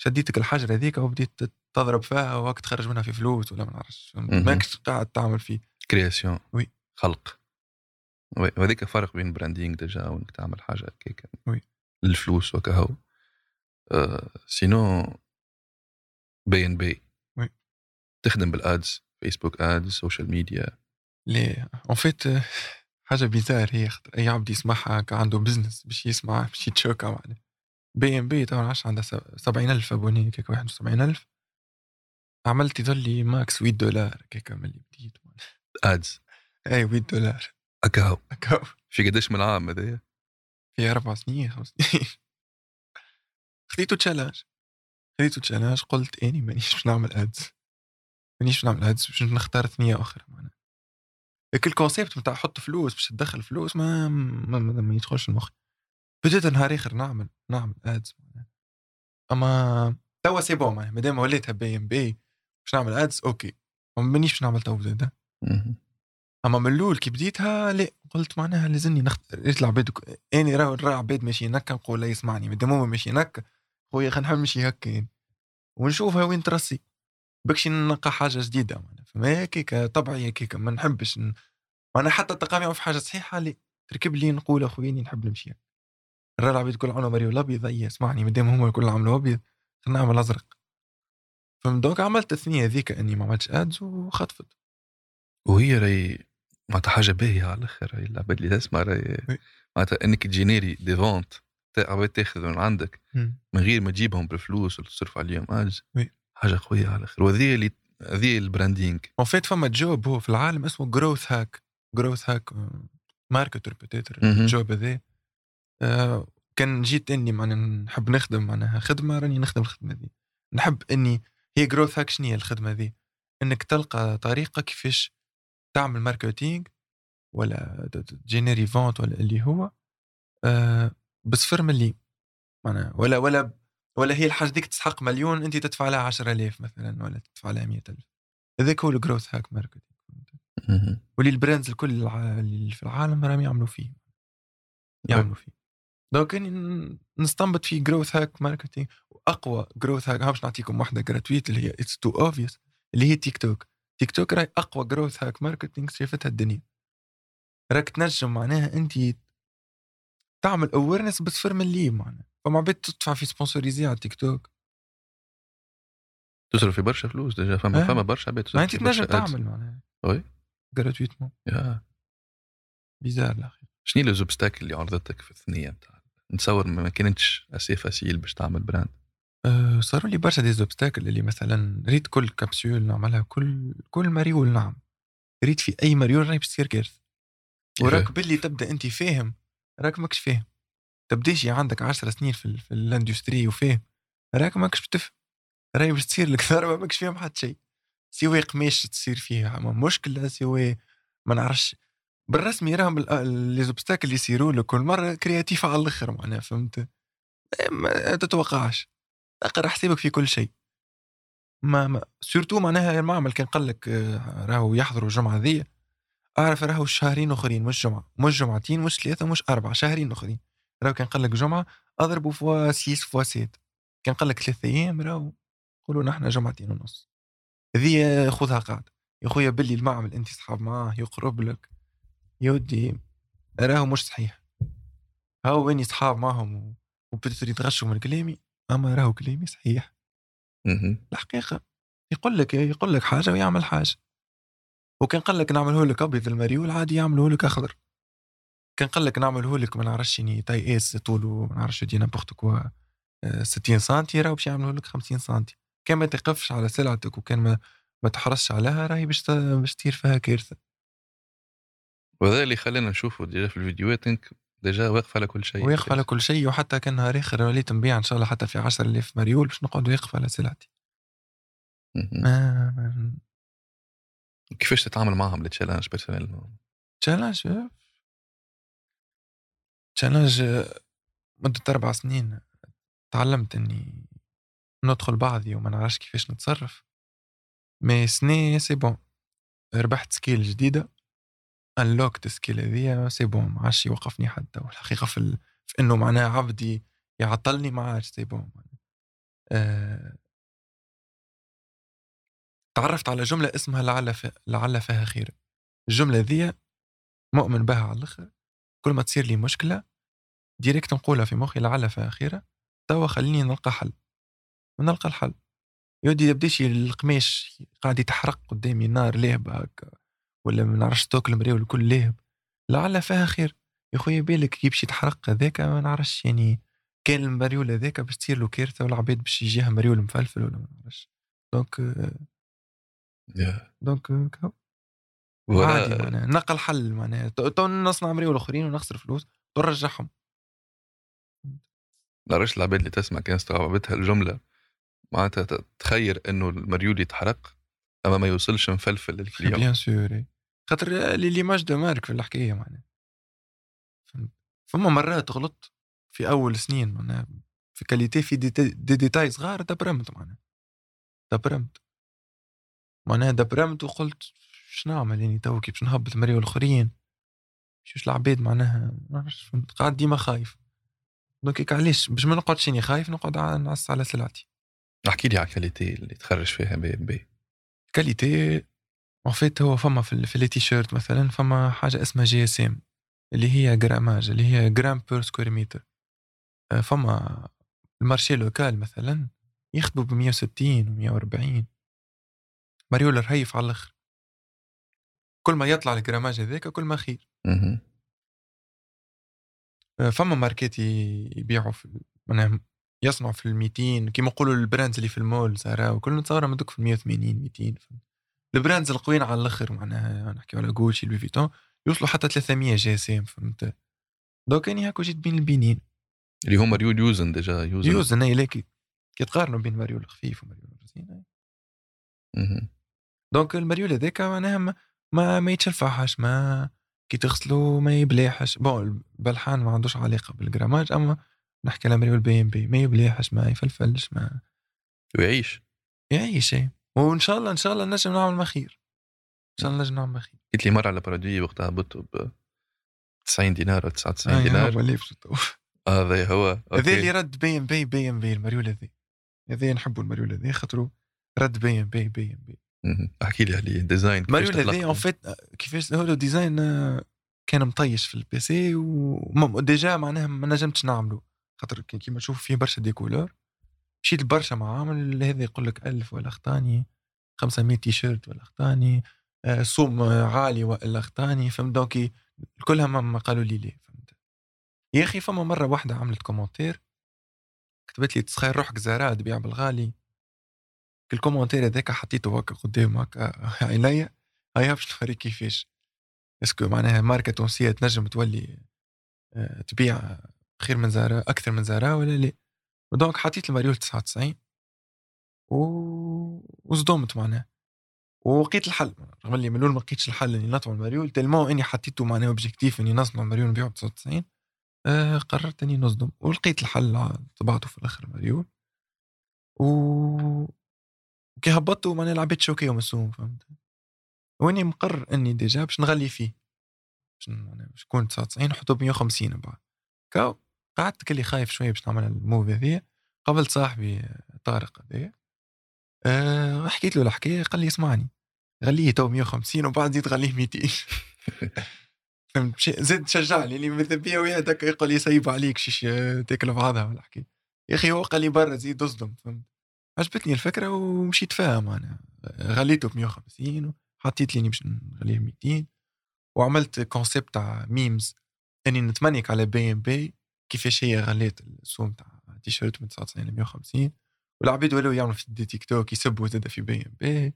شديتك الحجر هذيك وبديت تضرب فيها وقت تخرج منها في فلوس ولا ما نعرفش ماكش قاعد تعمل فيه. création. Oui. خلق. Oui. وهذيك فرق بين branding déjà وإنك تعمل حاجة هكاك. Oui. للفلوس وكهو. أه sinon بي ام بي oui. تخدم بال ads فيسبوك ads social media ليه؟ en fait حاجة bizarre هي اي عبد يسمعها عنده business باش يسمع باش يت choqua معناها بي إم بي طبعا عاش عندها 70000 ابوني كيك 71000 عملت يظل ماكس 8 دولار كيك ملي بديت أدز. اي 8 دولار. اكاو اكاو في قداش من عام هذايا؟ في أربع سنين خمس سنين. خذيتو تشالنج خذيتو تشالنج قلت إني مانيش باش نعمل أدز. مانيش باش نعمل أدز باش نختار ثنيه أخرى معناها. الكونسيبت نتاع حط فلوس باش تدخل فلوس ما ما, ما, ما يدخلش المخ. بديت نهار آخر نعمل نعمل ads أما توا c'est bon معناها مادام وليتها بي ام بي باش نعمل ads okay. ما مانيش باش نعمل توا زادة. أما من الأول كي بديتها لا قلت معناها لازمني نخت ريت العباد أني راه نرى عباد ماشي هكا نقول لا يسمعني مادام هما ماشي هكا خويا خلينا نحب نمشي هكا يعني. ونشوفها وين ترسي. بالكشي نلقى حاجة جديدة معناها فما هكاك طبعي هكاك ما نحبش ن... معناها حتى الثقافه في حاجة صحيحة لي تركب لي نقول أخويا نحب نمشي نرى العباد الكل عملوا مريو الابيض أي اسمعني مادام هما الكل عملوا أبيض خلينا نعمل أزرق. فهمت؟ donc عملت الثنيه هذيك إني ما عملتش ads وخطفت. وهي راهي معناتها حاجة باهية على الأخر راهي العباد اللي تسمع راهي معناتها إنك ت générer des ventes عباد تاخذ من عندك من غير ما تجيبهم بالفلوس ولا تصرف عليهم ads حاجة قوية على الأخر. وهذه اللي هذه ال branding en fait فما job هو في العالم اسمه growth hack growth hack marketer peut-être ال job هذا. كان جيت إني معنا نحب نخدم معناها خدمة راني نخدم الخدمة دي نحب إني هي growth hack شنو هي الخدمة دي إنك تلقى طريقة كيفاش تعمل marketing ولا générer ventes ولا اللي هو آه بصفر مليم معناها ولا ولا ولا هي الحاجة ديك تستحق مليون أنت تدفع لها 10000 مثلا ولا تدفع لها 100000 هذاك هو ال growth hack marketing واللي ال brands الكل اللي في العالم راهم يعملوا فيه. يعملوا فيه. donc نستنبط في growth hack marketing وأقوى growth hack باش نعطيكم واحدة gratuite اللي هي it's too obvious اللي هي تيك توك تيك توك راهي أقوى growth hack marketing شافتها الدنيا. راك تنجم معناها أنت تعمل awareness بصفر مليم معناها. فما عباد تدفع في sponsoriser على تيك توك تصرف في برشا فلوس déjà فما آه. فما برشا عباد ما انت تنجم تعمل معناها. Oui? gratuitement يا. bizarre الاخير شنو les obstacles اللي عرضتك في الثنية نتاع نتصور ما كانتش assez facile باش تعمل brand. أه صاروا لي برشا des obstacles اللي مثلا ريت كل كابسول نعملها كل كل مريول نعم. ريت في أي مريول راهي باش تصير كارثه وراك باللي تبدأ أنت فاهم راك ماكش فاهم. تبداش عندك 10 سنين في, في ال industry وفاهم. راك ماكش بتفهم. راهي باش تصير لك *laughs* ضربة ماكش فاهم حتى شيء. سوى قماش تصير فيها. مشكلة سوى ما نعرفش. بالرسمي راهم les obstacles اللي يصيروا لك كل مرة créatifs على الأخر معناها فهمت؟ ما تتوقعش. أقرأ حسابك في كل شيء. ما, ما surtout معناها المعمل كان قال لك آه، راهو يحضروا الجمعة ذي أعرف راهو شهرين أخرين مش جمعة مش جمعتين مش ثلاثة مش أربعة شهرين أخرين. راهو كان قال لك جمعة أضربوا fois six fois sept كان قال لك ثلاثة أيام راهو. قولوا نحن جمعتين ونص. هذه خذها قاعدة يا خويا باللي المعمل أنت صحاب معاه يقرب لك. يا ودي راهو مش صحيح؟ هاو وين صحاب معهم وبتقدر يتغششوا من كلامي؟ أما راهو كلامي صحيح. الحقيقة يقول لك يقول لك حاجة ويعمل حاجة. وكان قال لك نعمله لك أبيض المريول عادي يعمله لك أخضر. كان قال لك نعمله لك ما نعرفش يعني taille S طوله ما نعرفش de n'importe quoi 60 سنتي راهو باش يعمله لك 50 سنتي. كان ما تقفش على سلعتك وكان ما ما تحرصش عليها راهي باش باش تصير فيها كارثة. وهذا اللي خلينا نشوفه déjà في الفيديوهات انك déjà واقف على كل شيء. واقف على كل شيء وحتى كان نهار اخر وليت نبيع إن شاء الله حتى في 10000 مريول. باش نقعد واقف على سلعتي. كيفاش تتعامل معهم ال challenge personnel challenge challenge مدة أربع سنين. تعلمت إني ندخل بعضي وما نعرفش كيفاش نتصرف. mais سنة c'est bon ربحت skill جديدة. انلوكت skill هذيا c'est bon ما عادش يوقفني حتى والحقيقة في, ال... في إنه معناها عبد يعطلني ما عادش c'est bon أه... تعرفت على جملة اسمها لعل ف... لعل فيها خير. الجملة ذي مؤمن بها على الآخر كل ما تصير لي مشكلة direct نقولها في مخي لعل فيها خير توا خليني نلقى حل. ونلقى الحل. يودي يبديش القماش قاعد يتحرق قدامي نار لهبة هكا ولا ما نعرفش توكل مريول كل لهب لعل فيها خير. يا خويا بالك يمشي يتحرق هذاك ما نعرفش يعني كان المريول هذاك باش تصير له كارثة والعباد باش يجيها مريول مفلفل ولا ما نعرفش. donc donc عادي معناها. نلقى حل معناها. تو نصنع مريول اخرين ونخسر فلوس. ونرجعهم نعرفش العباد اللي تسمع كان استوعبتها الجملة. معناتها تخير إنه المريول يتحرق أما ما يوصلش مفلفل لل client bien sûr خاطر لي l'image de marque في الحكاية معناها فهمت؟ فما مرات غلطت في أول سنين معناها في qualité في دي, دي ديتاي صغار دبرمت معناها. دبرمت. معناها دبرمت وقلت شنو نعمل يعني تو كي باش نهبط مريول اخرين مش العباد معناها؟ قاعد ديما خايف. donc علاش؟ باش ما نقعدش اني خايف نقعد نعس على سلعتي. احكي لي على ال qualité اللي تخرج فيها BEY & BEY. qualité en fait هو فما في, في les t-shirts مثلا فما حاجة اسمها GSM اللي هي grammage اللي هي gram per square meter فما ال marché local مثلا يخدموا ب 160 و 140 مريول رهيف على الأخر. كل ما يطلع ال grammage هذاك كل ما خير. فما ماركات يبيعوا في معناها يصنعوا في ال 200 كيما نقولوا ال brands اللي في المول زارا وكل نتصور مدوك في 180 200 ال brands القويين على الأخر معناها نحكي على جوتشي لوي فيتون يوصلوا حتى 300 GSM فهمت؟ donc اني هاكو جيت بين البينين اللي هما ريول يوزن ديجا يوزن. يوزن أي لكي كي تقارنوا بين ماريول الخفيف وماريول الرزين دونك الماريول هذاك معناها ما, ما, ما يتشلفحش ما كي تغسلو ما يبلاحش بون البلحان ما عندوش علاقة بالجراماج أما نحكي على مريول بي إم بي ما يبلاحش ما يفلفلش ما ويعيش. يعيش إيه وإن شاء الله إن شاء الله نجم نعمل ما خير إن شاء الله نجم نعمل ما خير قلت لي مرة على برودوي وقتها هبطوا ب 90 دينار ولا 99 دينار. هذا هو. هذا اللي رد بي ام بي بي ام بي المريول هذا هذا نحبوا المريول هذا خاطرو رد بي ام بي بي ام بي احكي لي عليه ديزاين ماريو هذا اون فيت كيفاش هو ديزاين كان مطيش في البي سي وديجا معناها ما نجمتش نعمله خاطر كيما تشوف فيه برشا ديكولور. مشيت لبرشا معامل هذا يقول لك 1000 ولا اخطاني 500 تيشيرت ولا اخطاني صوم عالي ولا اخطاني فهمت؟ donc كلها ما قالوا لي لا فهمت؟ يا أخي فما مرة واحدة عملت commentaire كتبت لي تسخير روحك زهراء تبيع بالغالي. ال commentaire هذاك حطيته هكا قدام هكا عينيا. هيا باش نوريك كيفاش؟ est-ce que معناها ماركة تونسية تنجم تولي آه، تبيع خير من زارا أكثر من زارا ولا لا؟ و donc حطيت المريول 99 و... وصدمت معناها. ولقيت الحل رغم اللي من الأول ما لقيتش الحل إني نطبع المريول tellement إني حطيته معناها objectif إني نصنع المريول نبيعه ب 99 آه قررت إني نصدم. ولقيت الحل طبعته في الآخر المريول و كي هبطوا معناها العباد choqué هم السوم فهمت؟ وإني مقرر إني déjà باش نغلي فيه. باش يكون 99 نحطو ب 150 بعد. كاو. قعدت كلي خايف شوية باش نعمل الموف هذيا قابلت صاحبي طارق هذايا أه حكيت له الحكاية قال لي اسمعني غليه تو 150 وبعد زيد غليه 200 فهمت؟ زاد شجعني اللي ماذا بيا وياه يقول لي سيب عليك شيش تاكل بعضها ولا حكي يا أخي هو قال لي برا زيد اصدم فهمت؟ عجبتني الفكرة ومشيت فيها أنا غليته ب 150 وحطيت لي باش نغليه 200 وعملت concept تاع memes اني نتمنيك على بي ام بي كيفاش هي غليت السوم تاع تيشيرت من 99 ل 150 والعباد ولاو يعملوا في des TikTok يسبوا زاد في بي إم بي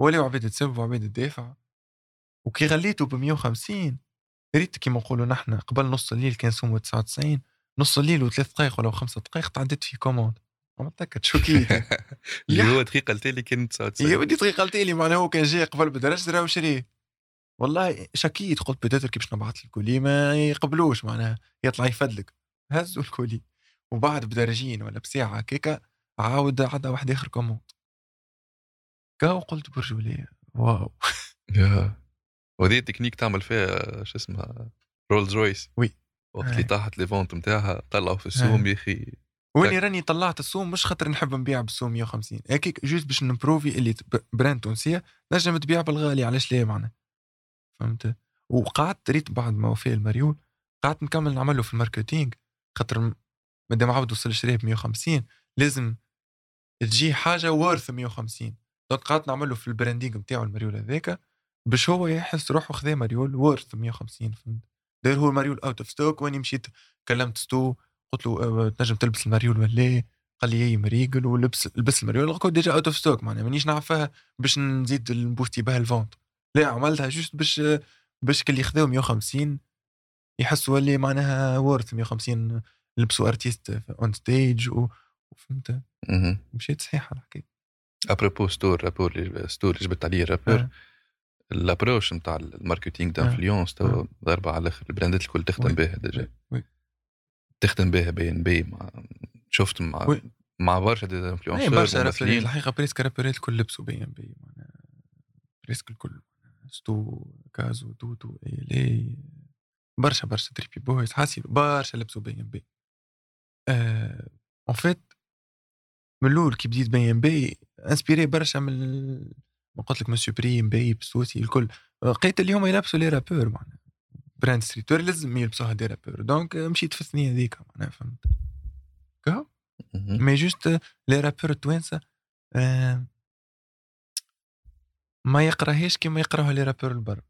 ولاو عباد تسب وعباد تدافع. وكي غليته ب 150 ريت كيما نقولوا نحن قبل نص الليل كان سومه 99 نص الليل وثلاث دقائق ولا خمسة دقائق تعديت في commande. ما تاكد شو كي *laughs* اللي هو دقيقة قلت لي كان 99 يا ودي دقيقة قلت لي معناها هو كان جاي قبل بدرج راه وشريه والله شكيت قلت بدأت كي باش نبعث ال colis ما يقبلوش معناها يطلع يفدلك. هزوا ال colis وبعد بدرجين ولا بساعة كيكا عاود عدا واحد آخر commande كاو قلت برجولية wow. يا وهذه التكنيك تعمل فيها شو اسمها رولز رويس oui. وقت اللي طاحت لي vente نتاعها طلعوا في السوم يا أخي. وإني راني طلعت السوم مش خاطر نحب نبيع بالسوم 150 هيك juste باش نبروفي اللي brand تونسية نجم تبيع بالغالي علاش ليه معنا فهمت؟ وقعدت ريت بعد ما وفاء المريول قعدت نكمل نعمله في ال marketing. خاطر مادام عاود وصل شريه ب 150 لازم تجي حاجة worth 150 donc قعدت نعمله في ال branding نتاعو المريول هذاك باش هو يحس روحه خذا مريول worth 150 فهمت. داير هو المريول out of stock واني مشيت كلمت Sto قلت له آه، تنجم تلبس المريول ولا قال لي اي مريقل ولبس لبس المريول. قلت déjà out of stock معناها مانيش نعرفها باش نزيد نبوستي بها ال vente لا عملتها juste باش باش كل ياخذوا 150 يحسوا اللي معناها worth 150 لبسوا artiste on stage وفهمت مشيت صحيحه الحكاية à propos Sto rappeur Sto اللي جبت عليه ال rappeur الابروش نتاع الماركتينغ آه. دانفلونس تو آه. ضربة على الآخر البراندات الكل تخدم. بها ديجا. تخدم بها بي ان بي مع شفت مع وي. مع برشا دي انفلونسور برشا الحقيقة بريسك رابرين الكل لبسوا بي ام بي معناها بريسك الكل ستو كازو دوتو إي لي برشا برشا تريبي بويز حاسي برشا لبسوا بي إم بي. اون فيت من الأول كي بديت بي إم بي انسبيري برشا من ما قلت لك من سوبريم بي بسوسي الكل. لقيت اللي هما يلبسوا les rappeurs معناها. brand streetwear لازم يلبسوها des rappeurs donc مشيت في الثنية هذيك معناها فهمت. كهو. mais juste les rappeurs التوانسه آه، ما يقراهاش كيما يقراوها les rappeurs البر.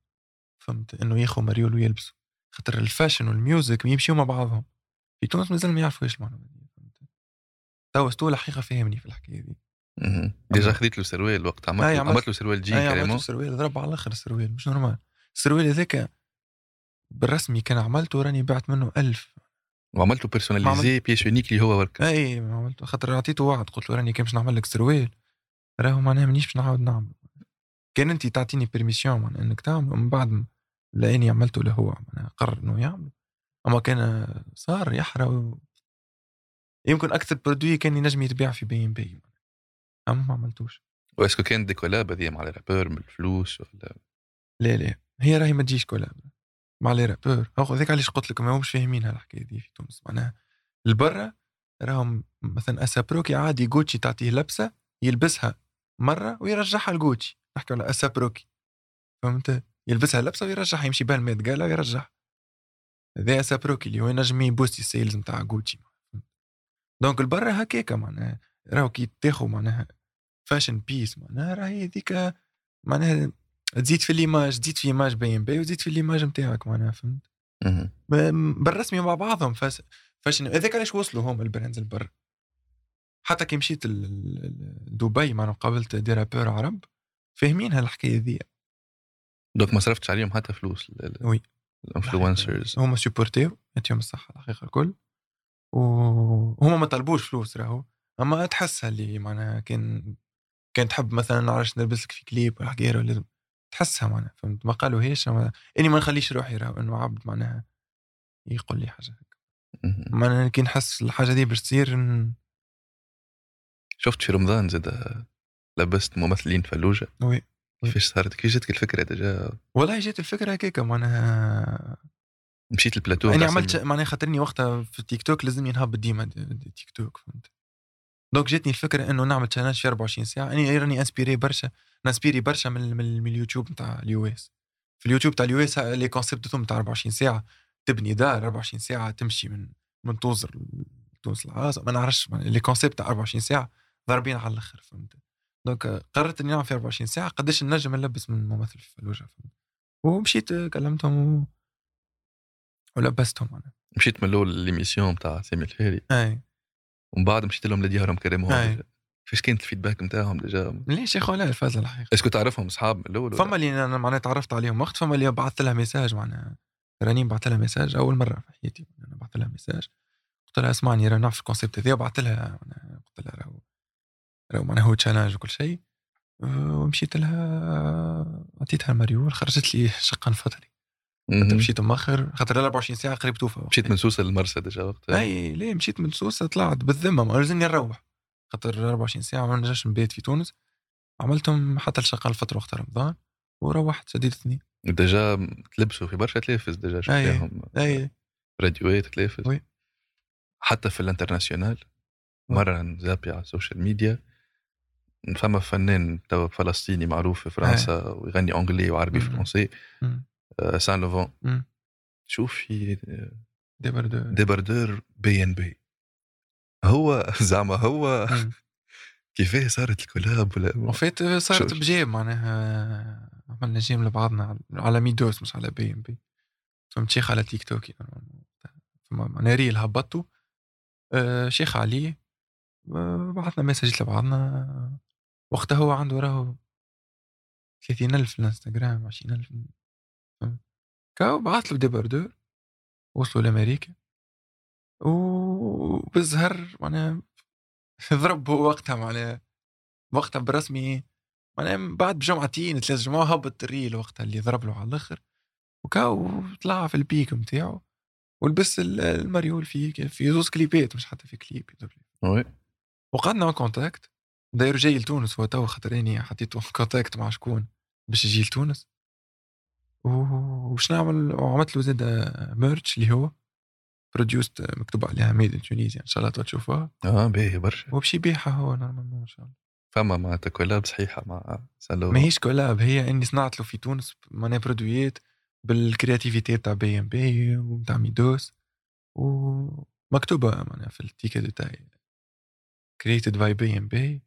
فهمت؟ إنه ياخذ مريول ويلبسوا. خاطر ال fashion وال music يمشيو مع بعضهم. في تونس مازال ما يعرفوش المعلومه دي فهمت؟ توا Sto الحقيقة فهمني في الحكاية دي. déjà خديت له سروال وقت عملت له- عملت- له سروال جين أي عملت كريمون السروال ضرب على الآخر السروال مش normal. السروال هذاك بالرسمي كان عملته راني بعت منه ألف. وعملت له personnalisé pièce unique اللي هو ورك أي عملته. خاطر عطيته وعد قلت له راني كان باش نعمل لك سروال راهو معناها مانيش باش نعاود نعمل. كان أنت تعطيني permission معناها إنك تعمل من بعد لأني عملته له هو معناها قرر إنه يعمل. أما كان صار يحرى. يمكن أكثر produit كان ينجم يتباع في بي ام بي. أما ما عملتوش. و est-ce que كانت des collabs هذه مع ال rappeurs بالفلوس ولا؟ لا لا. هي راهي ما تجيش collab مع les rappeurs هو ذاك علاش قلت لك ما همش فاهمين هالحكاية دي في تونس. معناها البرة راهم مثلا A$AP Rocky عادي جوتشي تعطيه لبسة يلبسها مرة ويرجعها لجوتشي نحكي على A$AP Rocky فهمت؟ يلبسها لبسه ويرجعها يمشي بها الميت قالا ويرجعها. هذا اسابروكي اللي هو ينجم يبوستي السيلز نتاع جوتشي دونك البرة هكاكا معناها راهو كي تاخو معناها فاشن بيس معناها راهي هذيك معناها تزيد في ليماج تزيد في إيماج بي ام بي وتزيد في ليماج نتاعك معناها فهمت؟ بالرسمي مع بعضهم فاس فاشن هذاك علاش وصلوا هم البراندز البر حتى كي مشيت ل- ل- ل- دبي معنا قابلت دي رابور عرب فاهمين هالحكاية ذي donc ما صرفتش عليهم حتى فلوس oui. ال influencers *laughs* هما سيبورتيو يعطيهم الصحة الحقيقة الكل. وهما ما طلبوش فلوس راهو. أما تحسها اللي معناها كان كان تحب مثلا نعرفش نلبس لك في كليب ولا حكاية ولا تحسها معناها فهمت؟ mais أما إني ما نخليش روحي راهو إنه عبد معناها يقول لي حاجة هكا. معناها كي نحس الحاجة دي باش تصير ن- شفت في رمضان زاد لبست ممثلين فلوجة. oui. كيفاش صارت؟ كيفاش جاتك الفكرة déjà والله جات الفكرة هكاكا معناها مشيت البلاتو نتاع عملت. معناها خاطرني وقتها في التيك توك لازمني نهبط ديما des- des TikTok فهمت؟ donc جاتني الفكرة إنه نعمل challenge في 24 ساعة. اني راني انسبيري برشا نسبيري برشا من, من, اليوتيوب نتاع ال US. في اليوتيوب تاع ال US les concepts تاعهم تاع 24 ساعة تبني دار 24 ساعة تمشي من من توزر تونس العاصمة ما نعرفش les concepts تاع 24 ساعة ضاربين على الآخر فهمت؟ donc قررت إني نعمل في 24 ساعة. قداش نجم نلبس من ممثل في فلوجه فهمت ومشيت كلمتهم و... ولبستهم أنا. مشيت من الأول l'émission تاع سامي الفاري أي. ومن بعد مشيت لهم لديارهم كريمهم. كيفاش كانت ال feedback نتاعهم déjà ليش يا اخو لا الفازه الحقيقة est-ce que تعرفهم أصحاب من الأول؟ فما اللي أنا معناها تعرفت عليهم وقت فما اللي بعثت لها message معناها. رنين بعثت لها message أول مرة في حياتي أنا بعثت لها message. قلت لها اسمعني راه نعرف ال concept هذا وبعثت لها قلت لها راهو معناها هو challenge وكل شيء أه، ومشيت لها عطيتها المريول خرجت لي شقة نفطري مهم. مشيت مؤخر خاطر ال 24 ساعة قريب توفى. مشيت من سوسة للمرسى déjà وقتها أي ليه؟ مشيت من سوسة طلعت بالذمة ما لازمني نروح. خاطر 24 ساعة ما نجمش نبيت في تونس. عملتهم حتى الشقة الفترة وقت رمضان وروحت شديد اثنين. ديجا تلبسوا في برشا تلافز ديجا شفتهم أي راديوات تلافز. حتى في الانترناسيونال. مرة نزابي على السوشيال ميديا. فما فنان توا فلسطيني معروف في فرنسا ويغني انجلي وعربي مم. فرنسي مم. آه، سان لوفون. شوف في ديبر دو ديبردور بي ان بي هو *laughs* زعما هو. *laughs* كيفاه صارت الكولاب ولا وفيت صارت شو- بجيم معناها عملنا جيم لبعضنا على- ميدوس مش على بي ام بي فهمت؟ شيخ على تيك توك معناها ريل هبطته آه، شيخ عليه آه، بعثنا مسجات لبعضنا. وقتها هو عنده راهو 30000 في الانستغرام 20000 فهمت؟ كاو بعث له ديبردور وصلوا لأمريكا وبالزهر معناها ضرب وقتها معناها وقتها بالرسمي معناها بعد بجمعتين ثلاث جمعة هبط الريل وقتها اللي ضرب له على الآخر وكاو طلع في البيك نتاعو ولبس ال- المريول في في زوز كليبات مش حتى في كليب. وي وقعدنا كونتاكت داير جاي لتونس هو تو خاطر اني حطيته في كونتاكت مع شكون؟ باش يجي لتونس؟ وش نعمل؟ وعملت له زاد ميرتش اللي هو بروديوست مكتوب عليها ميد ان تونيزيا إن شاء الله تشوفوها. آه باهي برشا. وبشي يبيعها هو نورمالمون ان شاء الله. فما معناتها كولاب صحيحة مع سالو ماهيش كولاب هي إني صنعت له في تونس معناها برودويات بالكرياتيفيتي تاع بي ام بي وتاع ميدوس ومكتوبة معناها في التيكا دو تاعي كريتد باي بي ام بي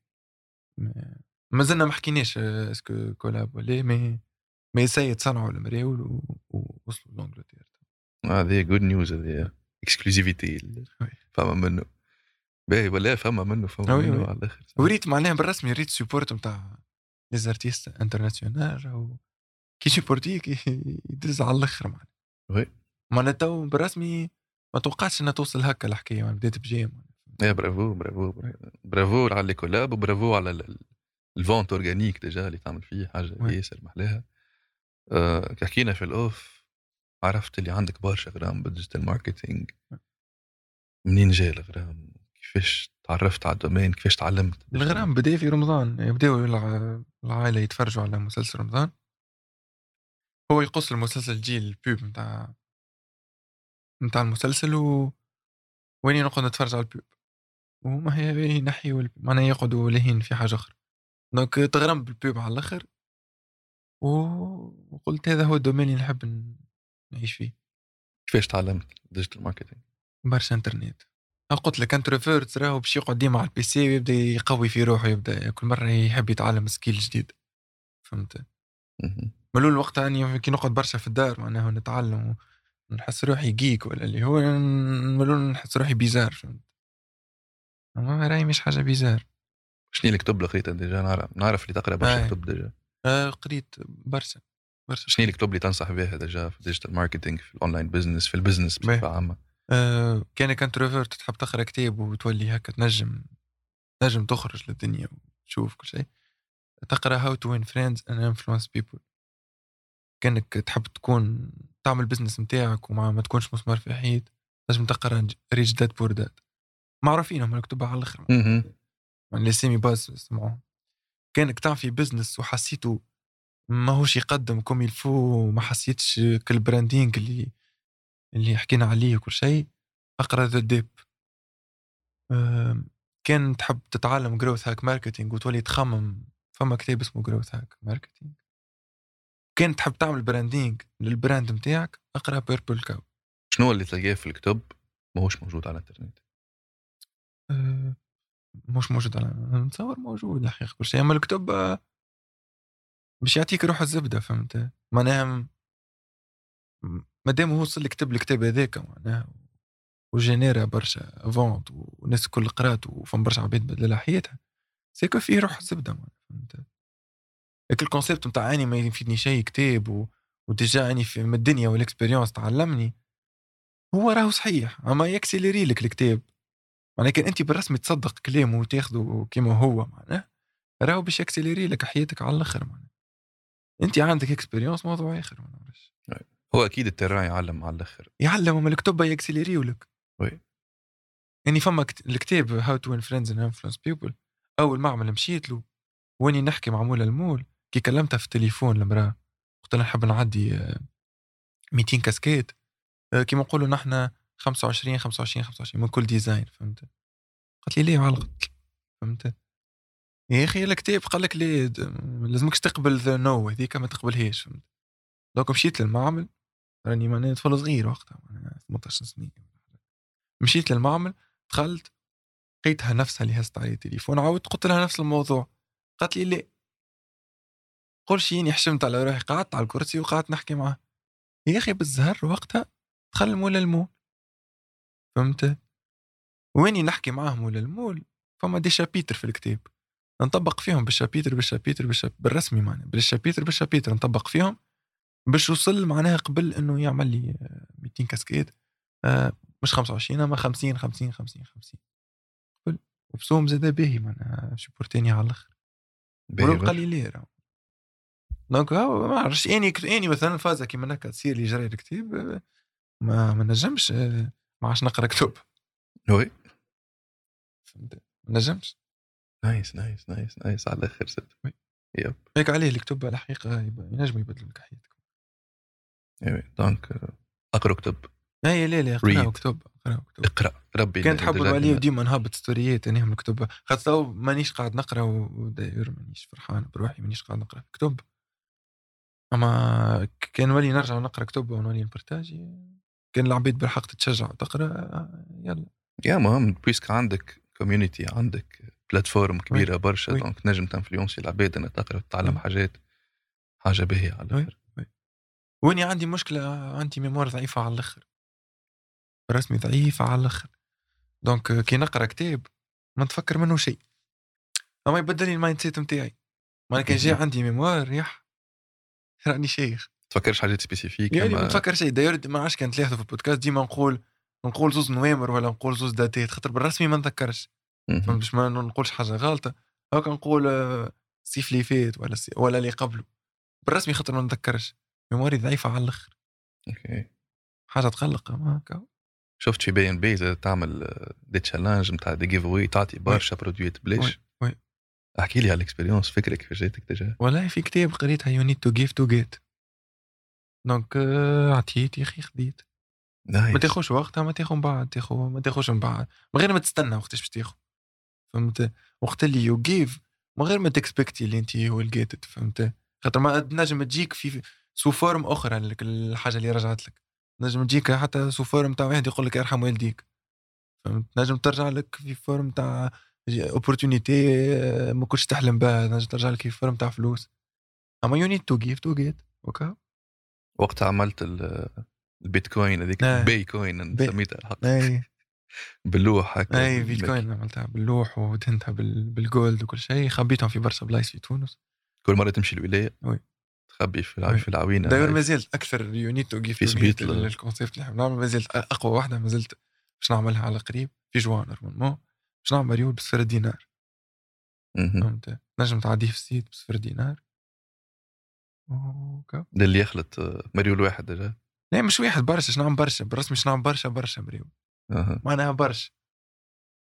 ما زلنا ما حكيناش آه، اسكو كولاب ولا مي مي سي تصنعوا المراول ووصلوا لانجلتير هذه جود نيوز هذه اكسكلوزيفيتي. فما منه باهي ولا فما منه فما منه. على الآخر وريت معناها بالرسمي ريت سيبورت نتاع لي زارتيست انترناسيونال راهو كي سيبورتيك يدز على الآخر معناها وي. معناها تو بالرسمي ما توقعتش إنها توصل هكا الحكاية بدات بجيم يا برافو برافو برافو على لي كولاب وبرافو على ال- ال- الفونت اورجانيك ديجا اللي تعمل فيه حاجة. ياسر محلاها. آه كي حكينا في ال off عرفت اللي عندك برشا غرام بال digital marketing منين جاي الغرام؟ كيفاش تعرفت على ال domaine؟ كيفاش تعلمت الغرام بدا في رمضان يبداو الع- العائلة يتفرجوا على مسلسل رمضان. هو يقص المسلسل جيل ال pub نتاع نتاع المسلسل و وين نقعد نتفرج على ال pub وما هي ينحيوا الب- معناها يقعدوا لاهين في حاجة أخرى. donc تغرم بال pub على الآخر. وقلت هذا هو ال domaine اللي نحب نعيش فيه. كيفاش تعلمت digital marketing برشا انترنت قلت لك introvert راهو باش يقعد ديما على ال PC ويبدأ يقوي في روحه يبدأ كل مرة يحب يتعلم skill جديد. فهمت. ملول وقتها اني كي نقعد برشا في الدار معناها نتعلم ونحس روحي geek ولا اللي هو ملول نحس روحي bizarre فهمت؟ راهي مش حاجة bizarre. شنو الكتب اللي قريتها déjà نعرف نعرف اللي تقرأ برشا. كتب déjà آه قريت برشا برشا شنو الكتب اللي تنصح بها déjà في ال digital marketing في ال online business في ال business بصفة. عامة. آه كأنك introvert تحب تقرأ كتاب وتولي هكا تنجم تنجم تخرج للدنيا وتشوف كل شيء. تقرأ How to Win Friends and Influence People كأنك تحب تكون تعمل business نتاعك وما ما تكونش مسمار في حيط. لازم تقرأ ريش داد بور داد معروفين هم مكتوبة على الآخر. يعني سيمي باز سمعوهم كانك تعمل بزنس وحسيته ماهوش يقدم كوم يلفو وما حسيتش كل براندينج اللي اللي حكينا عليه وكل شيء. أقرأ ذا ديب كان تحب تتعلم جروث هاك ماركتينج وتولي تخمم. فما كتاب اسمه جروث هاك ماركتينج كان تحب تعمل براندينج للبراند نتاعك أقرأ بيربل كاو شنو اللي تلقاه في الكتب ماهوش موجود على الإنترنت؟ مش موجود على نتصور موجود الحقيقة كل شيء اما الكتب آه، باش يعطيك روح الزبدة فهمت؟ معناها مادام هو وصل كتب الكتاب هذاك معناها وجينيرا برشا فونت والناس الكل قرات وفهم برشا عباد بدل حياتها. سيكو فيه روح الزبدة معناها فهمت؟ هيك الكونسيبت نتاع أني ما يفيدني شيء كتاب. و déjà أني في الدنيا وال expérience تعلمني هو راهو صحيح. أما يaccélérer لك الكتاب. معناها كان انت بالرسمي تصدق كلامه وتاخذه كما هو معناه راهو باش يaccélérer لك حياتك على الآخر معناها. انت عندك expérience موضوع آخر ما نعرفش هو أكيد ال terrain يعلم على الآخر. يعلم من الكتب يaccélérerو لك. oui. يعني فما كت- الكتاب How to friends and Influence People أول معمل مشيت له وأني نحكي مع مولا المول كي كلمتها في التليفون المرأة قلت لها نحب نعدي آه، 200 كاسكيت آه، كيما نقولوا نحن 25 25 25 من كل design فهمت؟ قالت لي ليه علقت فهمت؟ يا أخي الكتاب قال لك ليه د- لازمكش تقبل the no هذيك ما تقبلهاش فهمت؟ donc مشيت للمعمل راني معناها طفل صغير وقتها معناها 18 سنه مشيت للمعمل دخلت لقيتها نفسها اللي هزت علي التليفون عاودت قلت لها نفس الموضوع. قالت لي لا قول شيني حشمت على روحي قعدت على الكرسي وقعدت نحكي معاه. يا أخي بالزهر وقتها دخل مولا المول فهمت؟ ويني نحكي معاه مولا المول؟ فما des chapitres في الكتاب. نطبق فيهم بال chapitre بال chapitre بال chap بالرسمي معناها. بال chapitre بال chapitre. نطبق فيهم باش وصل معناها قبل إنه يعمل لي آه، 200 كاسكيد آه، مش 25 أما 50 50 50 50 قبل وبسوم زاد باهي معناها شبورتيني على الأخر. مرور قليلين راهو donc ما عرفتش إني إني مثلا فازة كيما هكا تصير لي جرة الكتاب آه، ما ما نجمش آه، ما عادش نقرا كتب. oui فهمت؟ ما نجمش. نايس نايس نايس نايس. على الآخر زاد oui. Yep. هيك عليه الكتب الحقيقة yep- ينجموا يبدلوا لك حياتك. أيوه donc آه، أقرأ كتب. اي لا لا Read. كتب قراو كتب. اقرأ. ربي كان تحبوا déjà علي كنا- ديما نهبط story ات انهم الكتب خاطر مانيش قاعد نقرأ و d'ailleurs مانيش فرحان بروحي مانيش قاعد نقرأ كتب. أما كان نولي نرجع نقرأ كتب ونولي نبرتاجي. كان العباد بالحق تتشجع تقرأ آه، يلا. يا مهم puisque عندك community عندك platform كبيرة برشا. donc تنجم تنفلونسي العباد انها تقرأ وتتعلم. حاجات حاجة باهية على. الآخر. وأني عندي مشكلة عندي mémoire ضعيفه على الآخر. رسمي ضعيفه على الآخر. donc كي نقرأ كتاب ما نتفكر منه شيء. أما يبدل لي ال mindset نتاعي ما كان جاي *laughs* عندي mémoire يح راني شيخ. تفكرش حاجات spécifiques يعني ما نتفكر شيء d'ailleurs ما عادش كان تلاحظوا في البودكاست. ديما نقول نقول زوز نوامر ولا نقول زوز date ات خاطر بالرسمي ما نتذكرش مهم. فهمت باش ما نقولش حاجة غلطة. هاكا نقول آه، الصيف اللي فات ولا الصي- ولا اللي قبله. بالرسمي خاطر ما نتذكرش memory ضعيفة على الأخر. OK. حاجة تقلق. هكا شفت في بي إن بي تعمل آه، des challenges نتاع des giveaways تعطي برشا produit ات بلاش. oui، oui. احكي لي على ال expérience فكرك كيفاش جاتك déjà والله في كتاب قريتها you need to give to get donc آه، عطيت يا أخي خديت. ما تاخوش وقتها ما تاخو من بعد تاخو ما تاخوش من بعد. من غير ما تستنى وقتاش باش تاخو فهمت؟ وقت اللي you give من غير ما تكسبكتي اللي أنت هو لقيت فهمت؟ خاطر ما تنجم تجيك في sous forme أخرى لك الحاجة اللي رجعت لك. نجم تجيك حتى sous forme تاع واحد يقول لك ارحم والديك. فهمت؟ نجم ترجع لك في forme تاع opportunité ما كنتش تحلم بها. نجم ترجع لك في forme تاع فلوس. أما you need to give to get OK؟ وقتها عملت ال- البيتكوين هذيك. البيكوين بي- سميتها الحق. اي باللوح هكا اي بيتكوين عملتها باللوح ودهنتها بال- بالجولد وكل شيء. خبيتهم في برشا بلايص في تونس. كل مرة تمشي الولاية؟ وي. تخبي في الع- وي. في العوينة داير. ما زلت أكثر يونيت تو جيف في سبيط ل- الكونسيبت اللي نحب نعمل ما زلت أقوى واحدة ما زلت باش نعملها على قريب. في جوان نورمالمون باش نعمل مريول بصفر دينار. فهمت؟ نجم تعديه في السيت بصفر دينار. ده اللي يخلط آه، مريول واحد déjà لا مش واحد برشا. باش نعمل برشا؟ بالرسمي باش نعمل برشا؟ برشا مريول أها. معناها برشا.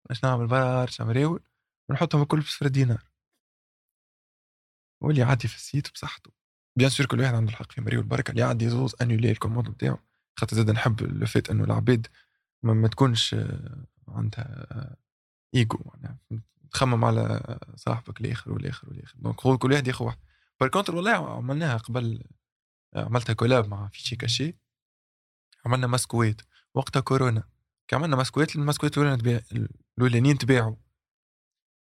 باش نعمل برشا مريول ونحطهم الكل بصفر دينار. واللي يعدي في ال site بصحته. bien sûr كل واحد عنده الحق في مريول بركه اللي يعدي زوز انولي ال commande نتاعو خاطر زاد نحب فيت أنه العباد ما, ما تكونش آه، عندها آه، ايجو معناها تخمم على صاحبك الآخر والآخر والآخر. donc كل واحد ياخذ واحد. par contre والله عملناها قبل عملتها collab مع فيشي كاشي عملنا ماسكويت وقتها كورونا. كي عملنا ماسكويت الماسكويت الاولانيين تباع الأولانيين تباعوا.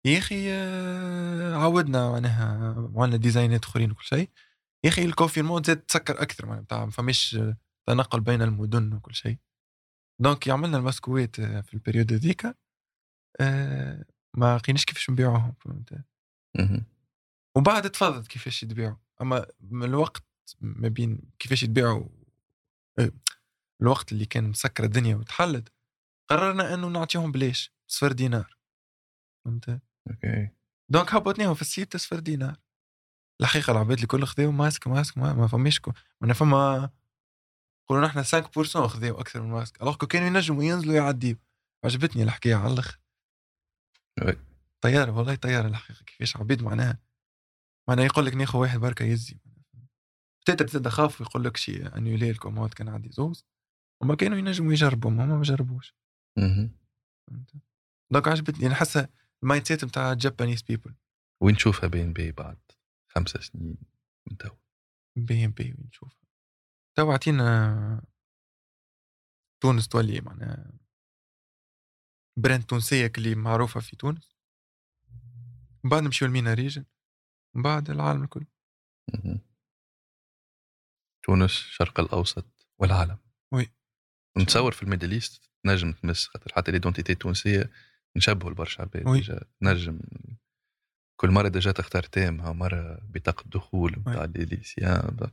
يا أخي آه، عودنا معناها عملنا design ات آخرين وكل شيء. يا أخي ال confinement زاد تسكر أكثر معناها ما فماش آه، تنقل بين المدن وكل شيء. donc عملنا الماسكويت آه، في ال période هذيك ما لقيناش كيفاش نبيعوهم فهمت. وبعد تفضل كيفاش يتباعوا أما من الوقت ما بين كيفاش يتباعوا آه، الوقت اللي كان مسكر الدنيا وتحلت قررنا أنه نعطيهم بلاش صفر دينار. فهمت؟ OK. donc هبطناهم في ال site صفر دينار. الحقيقة العباد الكل خذاو masque masque ما, ما فماش ما فما قولوا نحن 5% خذاو أكثر من masque. alors كانوا ينجموا ينزلوا يعديوا. عجبتني الحكاية على الأخر. طيارة والله طيارة الحقيقة كيفاش عبيد معناها. معناها يقول لك ناخذ واحد بركة يزي. تقدر تزيد خاف ويقول لك شي انيولي ال commande كان عندي زوز وما كانوا ينجموا يجربوا هما ما جربوش. donc عجبتني أنا حاسة ال mindset نتاع Japanese people وين تشوفها بين بي بعد خمسة سنين من تو؟ بي ام بي وين نشوفها تو عطينا تونس تولي معناها brand تونسية اللي معروفة في تونس. بعد نمشيو لمينا région من بعد العالم الكل. تونس الشرق الأوسط والعالم. Oui. نتصور في ال Middle East نجم تمس خاطر حتى l'identité التونسية نشبهوا لبرشا عباد نجم كل مرة déjà تختار thème ها مرة بطاقة دخول نتاع ليليسيان ب-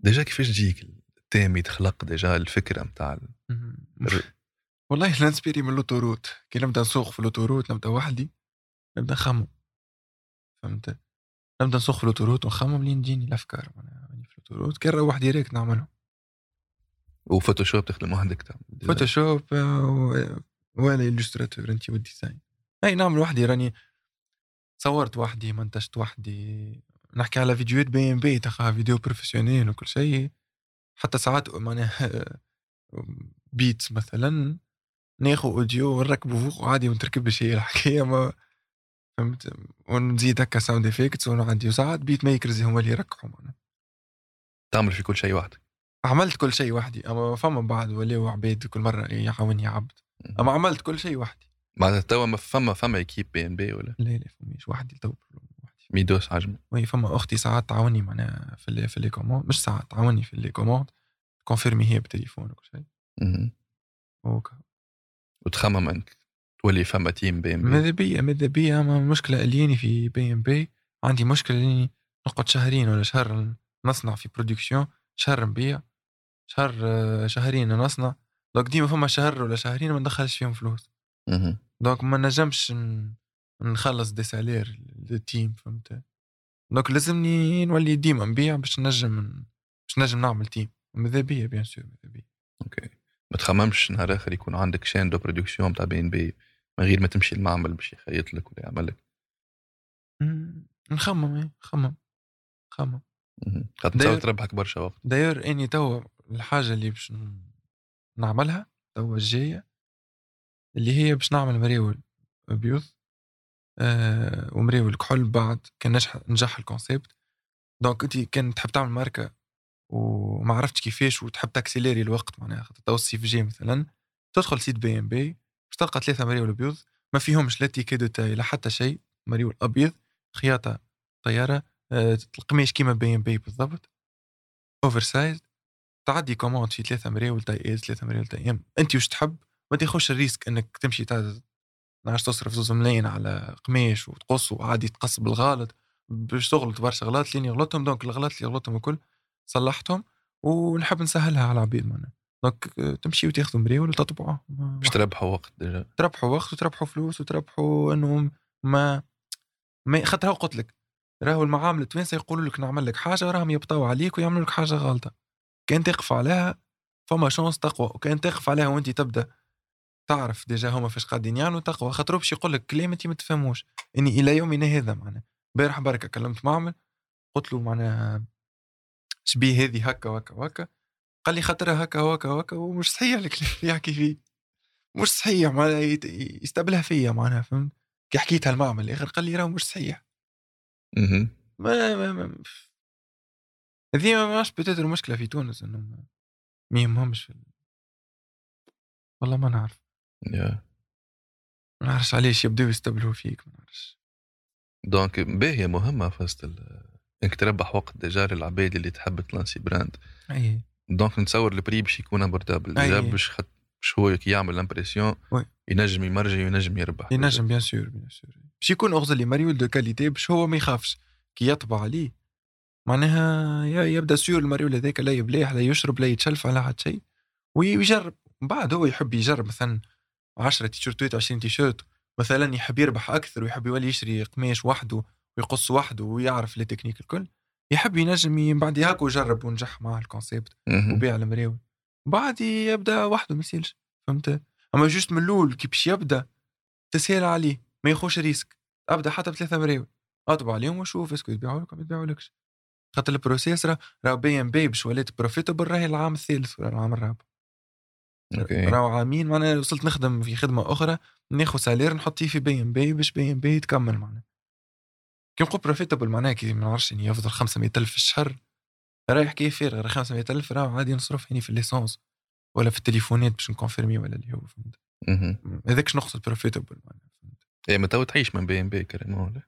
déjà كيفاش تجيك ال thème يتخلق déjà الفكرة نتاع والله ن inspiré من l'autoroute. كي نبدأ نسوق في l'autoroute نبدأ وحدي نبدأ نخمم. فهمت؟ نبدأ نسوق في ال autoroute ونخمم لين تجيني الأفكار معناها في ال autoroute كان نروح direct نعملهم. و Photoshop تخدم وحدك Photoshop آه، و- ولا Illustrator أنت وال design. أي نعمل وحدي راني صورت وحدي منتجت وحدي نحكي على فيديوهات BEY & BEY تاخها vidéo professionnelle وكل شيء. حتى ساعات معناها *laughs* beats مثلا ناخذ audio ونركبه فوق عادي ونتركبش هي الحكاية ما فهمت؟ ونزيد هكا sound effects ونعدي وساعات beat makers هما اللي يركحوا تعمل في كل شيء وحدك. عملت كل شيء وحدي. أما فما بعد ولاو عباد كل مرة يعاوني عبد أما عملت كل شيء وحدي. معناتها توا ما فما فما équipe BEY & BEY ولا؟ لا لا فماش وحدي تو وحدي. ميدوس عجمي Oui فما أختي ساعات تعاوني معناها في اللي في les commandes مش ساعات تعاوني في les commandes confirmer هي بالتليفون وكل شيء. أوكي. وتخمم انك تولي فما team BEY & BEY؟ ماذا بيا؟ ماذا بيا؟ أما المشكلة اليني في بي إم بي. عندي مشكلة إني نقعد شهرين ولا شهر نصنع في production شهر نبيع. شهر آه، شهرين نصنع. donc ديما فما شهر ولا شهرين ما ندخلش فيهم فلوس. Donc ما نجمش نخلص des salaires لل team فهمت؟ Donc لازمني نولي ديما نبيع باش نجم باش نجم نعمل team. ماذا بيا؟ bien sûr ماذا بيا. OK ما تخممش نهار آخر يكون عندك chaîne de production تاع BEY & BEY؟ من غير ما تمشي المعمل باش يخيط لك ولا يعمل لك. نخمم إيه، نخمم نخمم. مهم. خاطر تربحك برشا وقت. داير إني توا الحاجة اللي باش نعملها توا الجاية اللي هي باش نعمل مريول بيوض آه ومريول كحول بعد كان نجح نجح ال concept donc انت كان تحب تعمل ماركة وما عرفتش كيفاش وتحب ت accélérer الوقت معناها خاطر توا الصيف جاي مثلا تدخل site BEY & BEY باش تلقى ثلاثة مريول بيوض ما فيهمش l'étiquette لا حتى شيء مريول ابيض خياطة طيارة آه القماش كيما BEY & BEY بالضبط. oversize تعدي commande في ثلاثة مراول taille S ثلاثة مراول taille M أنت وش تحب؟ ما تاخذش ال risque إنك تمشي تاع نعرفش تصرف زوز ملايين على قماش وتقص وعادي تقص بالغلط باش تغلط برشا غلط لين يغلطهم donc الغلط اللي يغلطهم الكل صلحتهم ونحب نسهلها على العبيد معنا donc آه، تمشي وتاخذوا مراول وتطبعوا باش تربحوا وقت déjà. تربحوا وقت وتربحوا فلوس وتربحوا انه ما ما خاطر قلت لك راهو المعامل التوانسة يقولوا لك نعمل لك حاجة راهم يبطاو عليك ويعملوا لك حاجة غلطة. كان تقف عليها فما chance تقوى. وكان تقف عليها وانت تبدأ تعرف déjà هما فاش قاعدين يعملوا تقوى. خاطر باش يقول لك كلام انت ما تفهموش. اني إلى يومنا هذا معناها. امبارح بركه كلمت معمل قلت له معناها شبيه هذه هكا وهكا وهكا. قال لي خاطرها هكا وهكا وهكا ومش صحيح الكلام اللي *laughs* يحكي فيه. مش صحيح معناها يستقبلها فيا معناها فهمت؟ كي حكيتها المعمل الآخر قال لي راه مش صحيح. مهم. ما ما ما هذه ما ماش بتاتر المشكلة في تونس انه ما يهمهمش في ال- والله ما نعرف. يا. ما نعرفش علاش يبداو يستبلوا فيك ما نعرفش. دونك باهية مهمة فاست ال- إنك تربح وقت ديجا للعباد اللي تحب تلانسي براند. اي دونك نتصور ال prix باش يكون abordable. déjà باش خد باش هو كي يعمل l'impression. ينجم ي marger وينجم يربح. ينجم bien sûr bien sûr باش يكون اغزل لي مريول de qualité باش هو ما يخافش. كي يطبع عليه معناها يبدأ sûr المريول هذاك لا يبليح لا يشرب لا يتشلف على حد شيء ويجرب. من بعد هو يحب يجرب مثلا 10 تيشيرتات 20 تيشيرت. مثلا يحب يربح أكثر ويحب يولي يشري قماش وحده ويقص وحده ويعرف les techniques الكل. يحب ينجم من بعد هاك ويجرب ونجح معاه ال concept. وبيع المراول بعد يبدأ وحده ما يسالش فهمت؟ أما juste من الأول كي باش يبدأ تسهيل عليه ما ياخوش risque. أبدأ حتى بثلاثة مراول أطبع عليهم وشوف est-ce que يبيعوا لك ما يبيعولكش. خاطر ال process راه راه بي ام بي باش وليت profitable راهي العام الثالث ولا العام الرابع. OK. راهو عامين معناها وصلت نخدم في خدمة أخرى ناخذ salaire نحط فيه في بي ام بي باش بي ام بي يتكمل معناها كي نقول profitable معناها كي ما نعرفش يعني يفضل 500 ألف في الشهر. رايح كيف فارغ 500 ألف راه عادي نصرف يعني في ال l'essence ولا في التليفونات باش ن confirmer ولا اللي هو فهمت. هذاك شنو نقصد profitable معناها فهمت؟ إيه ما تو تعيش من BEY & BEY carrément ولا؟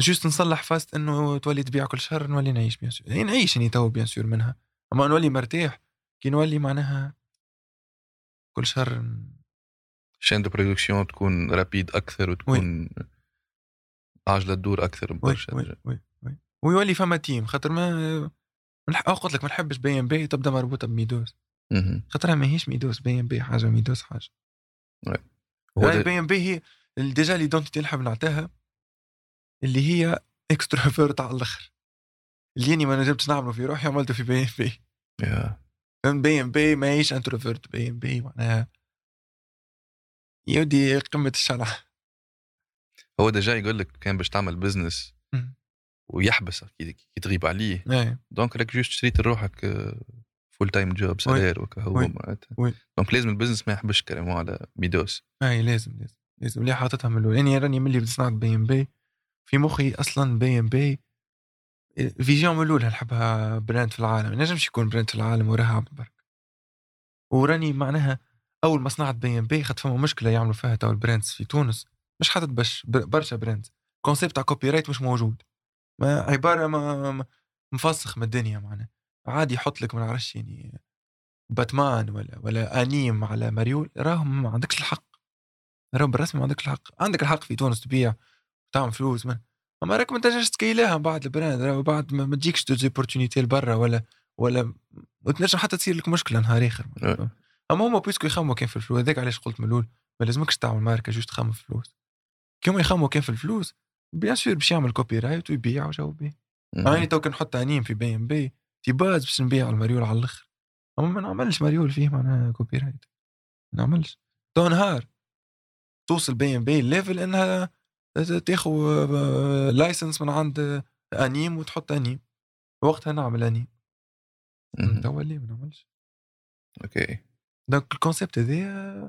juste نصلح فاست إنه تولي تبيع كل شهر نولي نعيش bien sûr يعني نعيش يعني تو bien sûr منها. أما نولي مرتاح كي نولي معناها كل شهر chaîne de production تكون rapide أكثر وتكون عجله تدور أكثر برشا oui déjà. oui oui. ويولي فما team خاطر ما قلت لك ما نحبش بي إم بي تبدأ مربوطة بميدوس مهم. خاطرها ماهيش ميدوس بي إم بي حاجة ميدوس حاجة. هو بي إم بي هي déjà l'identité اللي نحب نعطيها اللي هي extrovert على الآخر. اللي أني ما نجمتش نعمله في روحي عملته في بي إم بي. فهمت؟ بي إم بي ماهيش introvert بي إم بي معناها يودي قمة الشرع. هو déjà يقول لك كان باش تعمل business. ويحبسك كي كي تغيب عليه. إيه donc راك juste شريت لروحك full time job salaire وكا هو oui. معناتها. donc لازم ال business ما يحبش كلامه على ميدوس. أي لازم لازم. لازم. اللي حاططها من الأول؟ يعني راني ملي بديت صنعت بي ام بي في مخي أصلا بي ام بي vision من الأول نحبها brand في العالم. ما نجمش يكون brand في العالم وراها عبد برك. وراني معناها أول ما صنعت بي ام بي خدت فما مشكلة يعملوا فيها تو ال brands في تونس. مش حاطط بش بر- برشا brands concept تاع copyright مش موجود. ما عبارة ما مفسخ من الدنيا معناها. عادي يحط لك ما نعرفش يعني باتمان ولا ولا أنيم على مريول راهم ما عندكش الحق. راهم بالرسمي ما عندك الحق. عندك الحق في تونس تبيع وتعمل فلوس من. اما راك ما تنجمش ت scale ها بعد ال brand. بعد ما تجيكش des opportunités لبرا ولا ولا وتنجم حتى تصير لك مشكلة نهار آخر أه. أما هما parce que يخموا كان في الفلوس. هذاك علاش قلت من الأول ما لازمكش تعمل ماركة juste تخمم في الفلوس. كي هما يخموا كان في الفلوس؟ bien sûr باش يعمل copyright ويبيع وجو بيه راني تو كان نحط انيم في بي إم بي تيباز باش نبيع المريول على الآخر. أما ما نعملش مريول فيه معناها copyright. ما نعملش. تو نهار. توصل بي إم بي level إنها تاخذ license من عند أنيم وتحط أنيم. وقتها نعمل أنيم. تو ليه ما نعملش. okay. donc ال concept هذا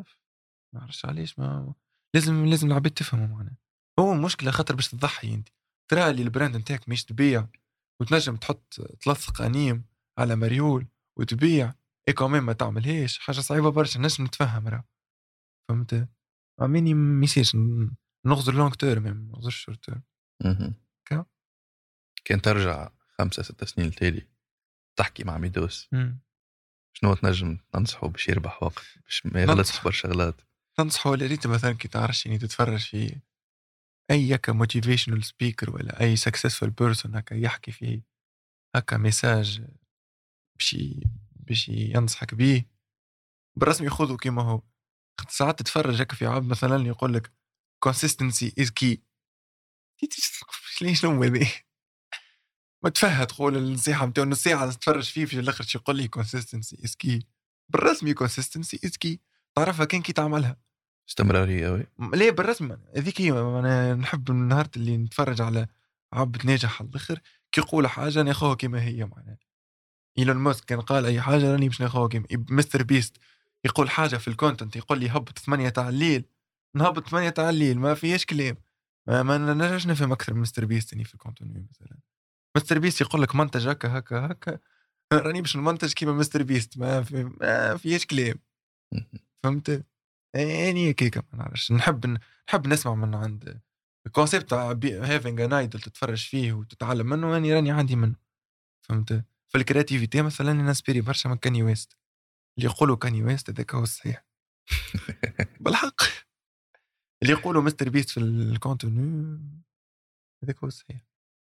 ما نعرفش علاش ما لازم لازم العباد تفهموا معناها. هو مشكلة خاطر باش تضحي أنت. ترى اللي ال brand نتاعك مش تبيع وتنجم تحط تلصق أنيم على مريول وتبيع اي كومين ما تعملهاش. حاجة صعيبة برشا نجم نتفهم راه. فهمت؟ ما يصيرش. ن- نغزر long term ما نغزرش short term. كان ترجع خمسة ستة سنين التالي تحكي مع ميدوس. شنو تنجم تنصحه باش يربح وقت باش ما يغلطش. برشا غلط؟ تنصحوا ريت مثلا كي تعرفش يعني تتفرج في أي هكا motivational speaker ولا أي successful person هكا يحكي فيه هكا message باش باش ينصحك بيه. بالرسمي ياخذه كيما هو. ساعات تتفرج هكا في عبد مثلا يقول لك consistency is key. ليش شنو هذي ما تفهم تقول النصيحة نتاعو نص ساعه تتفرج فيه في الآخر يقول لي consistency is key. بالرسمي consistency is key. تعرفها كان كي تعملها. استمرارية oui ليه بالرسم؟ هذيك هي أنا نحب النهار اللي نتفرج على عبد ناجح على الآخر كي يقول حاجة ناخذها كما هي معناها. إيلون ماسك كان قال أي حاجة راني باش ناخذها كيما مستر بيست يقول حاجة في ال content يقول لي هبط 8 تاع الليل. نهبط 8 تاع الليل ما فيهاش كلام. ما, ما نجمش نفهم أكثر من مستر بيست يعني في ال content مثلا. مستر بيست يقول لك منتج هكا هكا هكا. *laughs* راني باش نمنتج كيما مستر بيست ما في ما فيهاش كلام. فهمت؟ يعني هيك ما نعرفش. نحب نحب نسمع من عند ال concept تاع having an idol تتفرج فيه وتتعلم منه يعني راني عندي منه. فهمت؟ في ال creativity مثلا ن inspire ي برشا من كاني ويست اللي يقولوا كاني ويست هذاك هو الصحيح. *laughs* بالحق. اللي يقولوا مستر بيست في ال contenu هذاك هو الصحيح.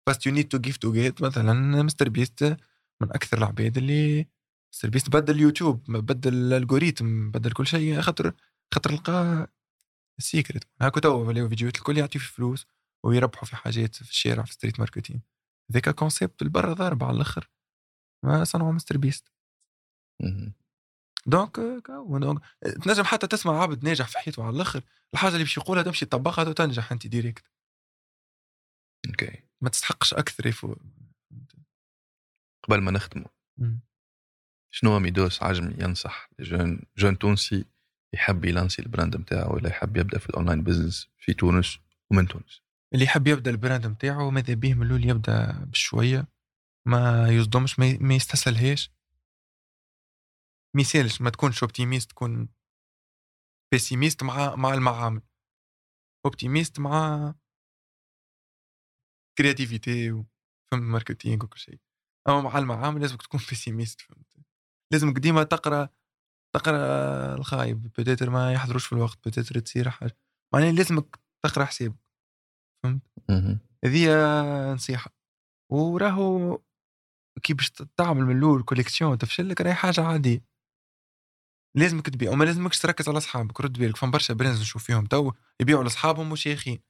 بس you need to give to get مثلا مستر بيست من أكثر العباد اللي مستر بيست بدل اليوتيوب بدل ال algorithme بدل كل شيء خاطر خاطر لقى ال secret هاكو تو ولاو فيديوهات الكل يعطيو في فلوس ويربحوا في حاجات في الشارع في street marketing ذاك concept البرا ضارب على الأخر. ما صنعوا مستر بيست. donc donc تنجم حتى تسمع عبد ناجح في حياته على الأخر. الحاجة اللي باش يقولها تمشي تطبقها وتنجح أنت direct okay ما تستحقش أكثر يفو قبل ما نختموا شنو هو ميدوس عجمي ينصح jeune jeune تونسي يحب ي lance ي ال brand نتاعو ولا يحب يبدأ في ال online business في تونس ومن تونس. اللي يحب يبدأ ال brand نتاعو ماذا بيه من الأول يبدأ بشوية ما يصدمش ما يستسهلهاش ما يسالش ما تكونش optimiste تكون pessimiste مع مع المعامل. optimiste مع creativity وفهمت marketing وكل شيء. أما مع المعامل لازمك تكون pessimiste فهمت؟ لازمك ديما تقرأ تقرأ الخايب peut-être ما يحضروش في الوقت peut-être تصير حاجة معناها لازمك تقرأ حسابك. مهم. هذه نصيحة. وراهو كي باش تعمل من الأول collection تفشل لك راهي حاجة عادية. لازمك تبيع وما لازمكش تركز على أصحابك رد بالك فما برشا brands نشوف فيهم تو يبيعوا لأصحابهم وشيخين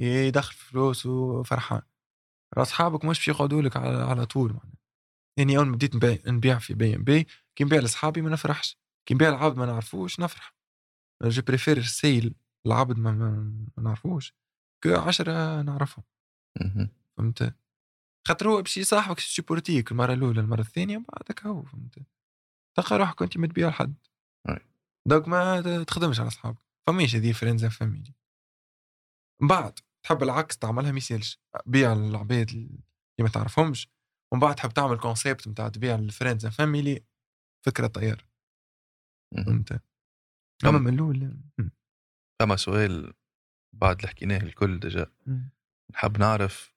يدخل فلوس وفرحان. أصحابك مش باش يقعدوا لك على, على طول معناها. يعني أول ما بديت نبيع, نبيع في بي ام بي كي نبيع لأصحابي ما نفرحش كي نبيع العبد ما نعرفوش نفرح. je préfère ال sale العبد ما, ما, ما نعرفوش كو عشرة نعرفهم. فهمت؟ خاطر هو باش يصاحبك support يك المرة الأولى المرة الثانية بعدك هو فهمت؟ تلقى روحك كنت ما تبيع لحد. أي. donc ما تخدمش على أصحابك. فماش هذه friends and family من بعد تحب العكس تعملها ما يسالش. بيع العباد اللي ما تعرفهمش. ومن بعد تحب تعمل concept نتاع تبيع ال friends and family فكرة طيار. فهمت؟ أما من الأول فما سؤال بعد اللي حكيناه الكل déjà. نحب نعرف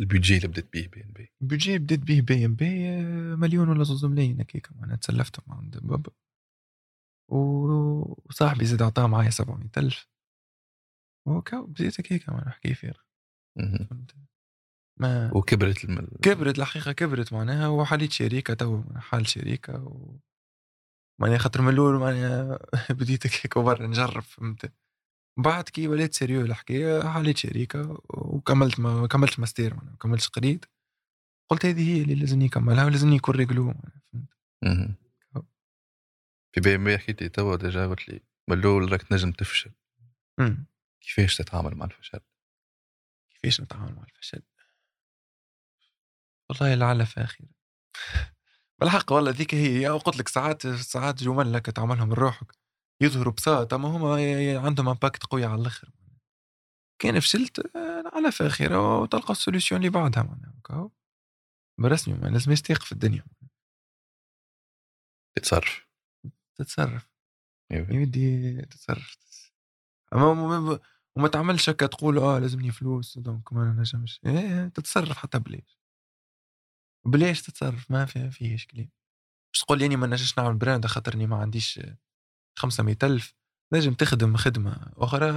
ال budget اللي بديت بيه بي إن بي. البيجي بديت به بي ام بي آه، مليون ولا زوز ملايين هكاك أنا تسلفتهم عند بابا وصاحبي زاد عطاه معايا 700 ألف. وكا بديت هكاك أنا نحكي فارغ مهم. فهمت؟ ما وكبرت الم... كبرت الحقيقة كبرت معناها وحليت شركه تو حال شركه و معناها خاطر من الأول معناها *laughs* بديت هكاك برا نجرب فهمت بعد كي وليت sérieux الحكاية حليت شركه وكملت ما كملتش ماستير معناها كملتش قريت قلت هذه هي اللي لازمني نكملها ولازمني يكون معناها، فهمت. في بي ام بي حكيت لي توا déjà قلت لي من الأول راك تنجم تفشل. كيفاش تتعامل مع الفشل؟ كيفاش نتعامل مع الفشل والله لعل فاخر *laughs* بالحق والله ذيك هي يا قلت لك ساعات ساعات جمل لك تعملهم من روحك يظهروا بساط اما هما عندهم امباكت قوي على الآخر. كان فشلت آه، على فاخرة وتلقى السوليسيون اللي بعدها معناها. برسمي ما لازمش تيق في الدنيا. تتصرف. تتصرف. أيوة. يا ودي تتصرف. أما ما- وما تعملش هكا تقول آه لازمني فلوس دونك ما نجمش. إيه تتصرف حتى بلاش بلاش تتصرف ما في فيهش كلام. مش تقول لي اني ما نجمش نعمل brand خاطرني ما عنديش 500 ألف نجم تخدم خدمة أخرى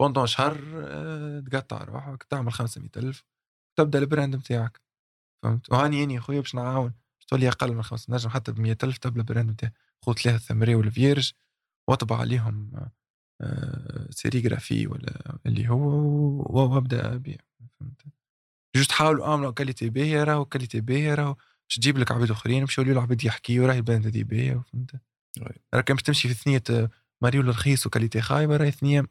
pendant شهر آه، تقطع روحك تعمل 500 ألف تبدأ ال brand نتاعك فهمت؟ وهاني اني خويا باش نعاون باش تولي أقل من 5 نجم حتى ب 100 ألف تبدأ ال brand نتاعك خذ ثلاثة مراول vierges واطبع عليهم آه، sérigraphie ولا اللي هو وابدأ أبيع. فهمت؟ juste حاولوا اعملوا qualité باهيه راهو qualité باهيه راهو باش تجيب لك عباد اخرين باش يوليو العباد يحكيو راهي ال brand هذه باهيه فهمت oui. راك كان باش تمشي في ثنية آه، ماريول رخيص و qualité خايبة راهي ثنية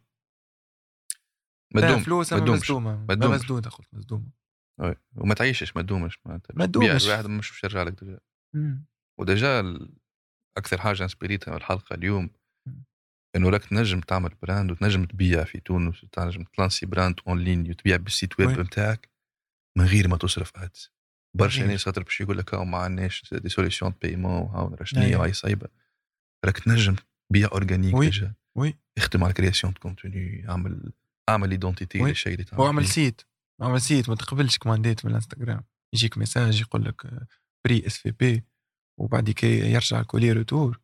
تدومش فلوس ما اما تدومش قلت ما تدومش oui. وما تعيشش ما تدومش معناتها ما تدومش. الواحد مش باش يرجع لك déjà. و déjà أكثر حاجة inspir يتها من الحلقة اليوم. إنه راك تنجم تعمل brand وتنجم تبيع في تونس وتنجم ت lance ي brand en ligne وتبيع بال site web oui. نتاعك من غير ما تصرف ads برشا. ناس خاطر باش يقول لك هاو ما عندناش des solutions paiement وهاو أيوة. شنيا وهي صايبة راك تنجم تبيع organique oui. déjà oui اخدم على création de contenu اعمل اعمل identité. للشيء اللي تعمل واعمل. site اعمل site ما تقبلش commande ات من الانستغرام يجيك message يقول لك prix SVP وبعد كي يرجع ال colis retour.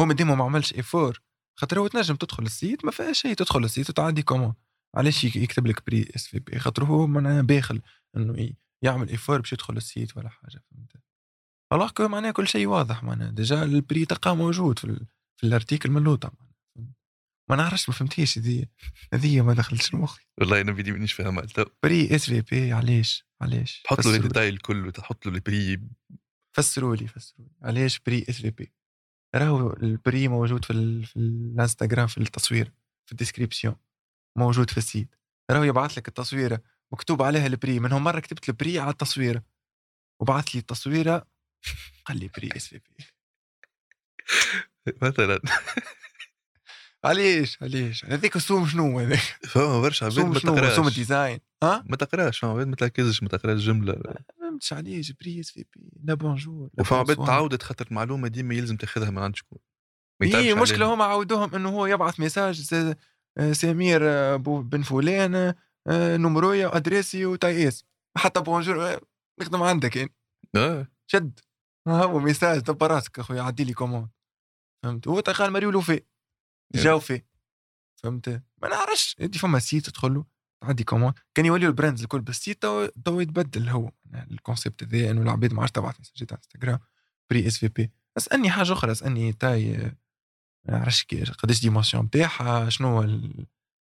هو ما ديما ما عملش effort خاطر هو تنجم تدخل ال site ما فيهاش شيء تدخل ال site وتعدي commande علاش يك- يكتب لك prix SVP خاطر هو معناها باخل إنه يعمل effort باش يدخل ال site ولا حاجة فهمت؟ الله كو معناها كل شيء واضح معناها. déjà ال prix تلقاه موجود في ال... في ال article من لوطا ما نعرفش ما فهمتيش هذه هذه ما دخلتش مخي والله أنا بدي مانيش فاهمها. تو prix SVP علاش؟ علاش؟ تحط له. الديتاي الكل وتحط له ال prix. فسروا لي فسروا لي علاش prix SVP راهو ال prix موجود في ال... في الانستغرام في التصوير في ال description. موجود في ال site راهو يبعث لك التصويرة مكتوب عليها ال prix. منهم مرة كتبت ال prix على التصويرة. وبعث لي التصويرة. قال لي prix SVP. مثلا. علاش علاش هذيك السوم شنو هذاك فما برشا عباد ما شنو؟ سوم تقراش الديزاين. ها؟ ما تقراش. فما عباد ما تركزش ما تقراش جملة. ما فهمتش علاش بري اس في بي. لا بونجور وفما عباد. تعودت خاطر المعلومه ديما يلزم تاخذها من عند شكون. هي يتعبش المشكلة. هما عودوهم إنه هو يبعث ميساج. سمير آه، بو- بن فلان آه، نمرويا وادريسي وتايس. حتى بونجور آه، نخدم عندك يعني. آه. شد. ها هو ميساج. دبر راسك أخويا عدي لي كوموند. فهمت؟ هو قال مريولو في. جاو في. فهمت؟ ما نعرفش. انت فما site تدخل له تعدي commande. كان يوليو ال brands الكل بال site تو تو يتبدل هو. ال concept هذا إنه العباد ما عادش تبعث message ات على انستغرام prix SVP أسألني حاجة أخرى أسألني taille آه، ما نعرفش قداش dimension نتاعها شنو.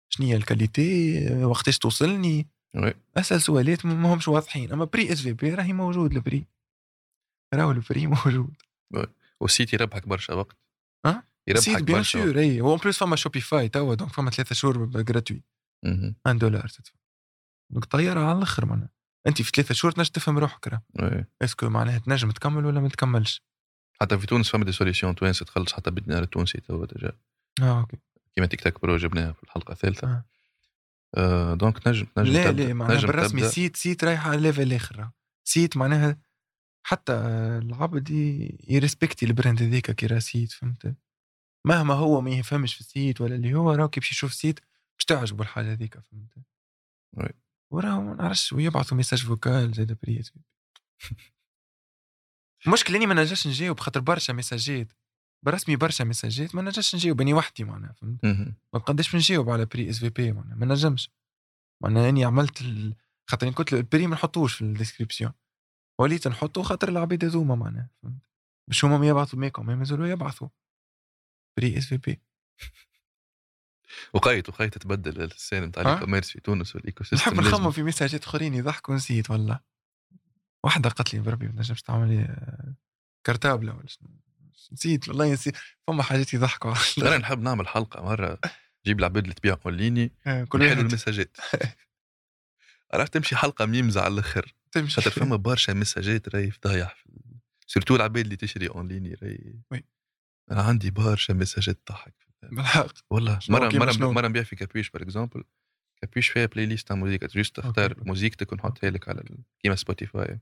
شنو هي ال qualité وقتاش توصلني. أسأل سؤالات ما همش واضحين أما prix SVP راهي موجود ال prix راهو ال prix *laughs* موجود وال site يربحك برشا وقت أه؟ يربحك bien. sûr إي هو plus فما Shopify توا donc فما ثلاثة شهور gratuit مهم. 1 دولار تدفع donc طيارة على الأخر معناها أنت في ثلاثة شهور تنجم تفهم روحك راه. est-ce que معناها تنجم تكمل ولا ما تكملش حتى في تونس فما des solutions توانسه تخلص حتى بالدينار التونسي توا déjà آه ok كيما تيك تاك برو جبناها في الحلقة الثالثة آه. آه donc نجم نجم لا. لا معناها بالرسمي. site site رايحة على level آخر. site معناها حتى العبد ي respecti ال brand هذيك كي راه site فهمت مهما هو ما يفهمش في ال site ولا اللي هو راه كي باش يشوف site باش تعجبه الحاجة هذيك فهمت. وراه ما نعرفش ويبعثوا message vocal زاد بريت *laughs* المشكلة اني ما نجاش نجاوب خاطر برشا message ات برسمي برشا message ات ما نجاش نجاوب اني وحدي معناها فهمت. ما قداش بنجاوب على prix s'il vous plaît معناها ما نجمش. معناها أني عملت ال... خاطر قلت له ال prix ما نحطوش في ال description. وليت نحطه خاطر العباد هذوما معناها فهمت؟ باش هما ما يبعثوا ميكم ما مازالوا يبعثوا. prix s'il vous plaît *laughs* وقايت وقايت تتبدل ال scène نتاع؟ ال commerce في تونس وال ecosystem نحب نخمم في message ات أخرين يضحكوا نسيت والله. واحدة قالت لي بربي ما تنجمش تعمل لي آه، cartable ة ولا شنو نسيت والله نسيت. فما حاجات يضحكوا أنا نحب نعمل حلقة مرة جيب العباد اللي تبيع en ligne *laughs* آه، كل واحد. ال message ات. *laughs* عرفت تمشي حلقة ميمزة على الآخر. تمشي. خاطر فما *laughs* برشا message ات راهي ال- surtout العباد اللي تشري en ligne راهي. Oui. أنا عندي برشا message ات تضحك بالحق. والله مرة مرة؟ مرة نبيع في كابيش par exemple كابيش فيها playlist تاع موزيكا juste تختار. موزيكتك ونحطها لك على كيما سبوتيفاي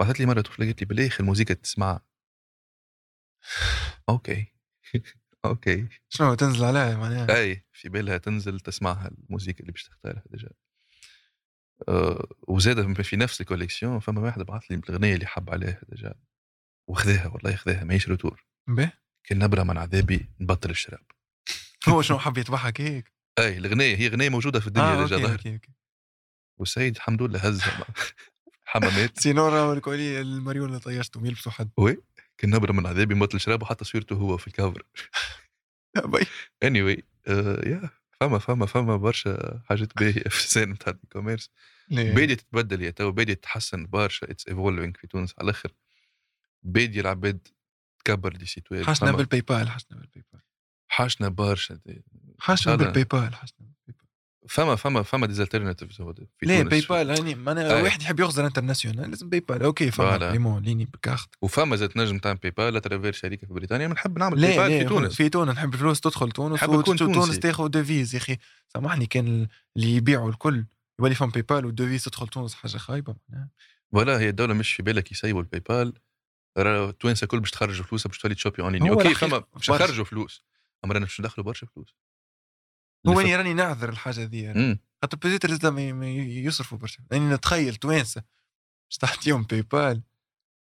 بعثت لي مرة طفلة قالت لي بالاخر الموزيكا تسمعها. *sighs* Okay. *laughs* Okay. شنو تنزل عليها معناها أي في بالها تنزل تسمعها الموزيكا اللي باش تختارها déjà. أه وزاد في نفس ال collection فما واحد بعث لي الأغنية اللي حب عليها déjà. وخذاها والله خذاها ماهيش retour به؟ كان نبرة من عذابي نبطل الشراب. هو شنو *laughs* حب يتضحك هيك؟ أي الاغنيه هي اغنيه موجودة في الدنيا آه Déjà والسيد الحمد لله هزها *laughs* حمامات. سينو راهو ال colis المريول اللي طيشتهم يلبسوا حد؟ Oui كان نبره من عذابي مبطل الشراب وحتى صورته هو في الكفر. *laughs* اني anyway, uh, يا فما فما فما برشا حاجات باهية في ال scène نتاع ال commerce. ليه؟ بادي تتبدل yeah تو بادي تتحسن برشا it's evolving في تونس. على الآخر بادي العباد تكبر des sites web حاشنا فما- بال PayPal حاشنا بال PayPal حاشنا برشا. حاشنا بال PayPal حاشنا فما فما فما ليه تونس. PayPal يعني معناها. واحد يحب يخزر international لازم PayPal okay فما. vraiment en ligne بكارت وفما زاد نجم تعمل PayPal à travers شركه في بريطانيا بنحب نعمل باي لا بال لا في تونس في تونس نحب الفلوس تدخل تونس نحب تونسي. تاخذ devise يا أخي سامحني كان اللي يبيعوا الكل يولي فهم PayPal وال devise تدخل تونس حاجة خايبة. ولا هي الدولة مش في بالك يسيبوا ال PayPal التوانسه الكل باش تخرجوا فلوسها باش تولي t shoppi online هو okay فما باش برشا. نخرجوا فلوس أما رانا باش ندخلوا برشا فلوس. هو اللي اني راني نعذر الحاجة ذي يعني. إمم. خاطر بوزيتر زاد ما يصرفوا برشا. يعني نتخيل توانسة. باش تعطيهم PayPal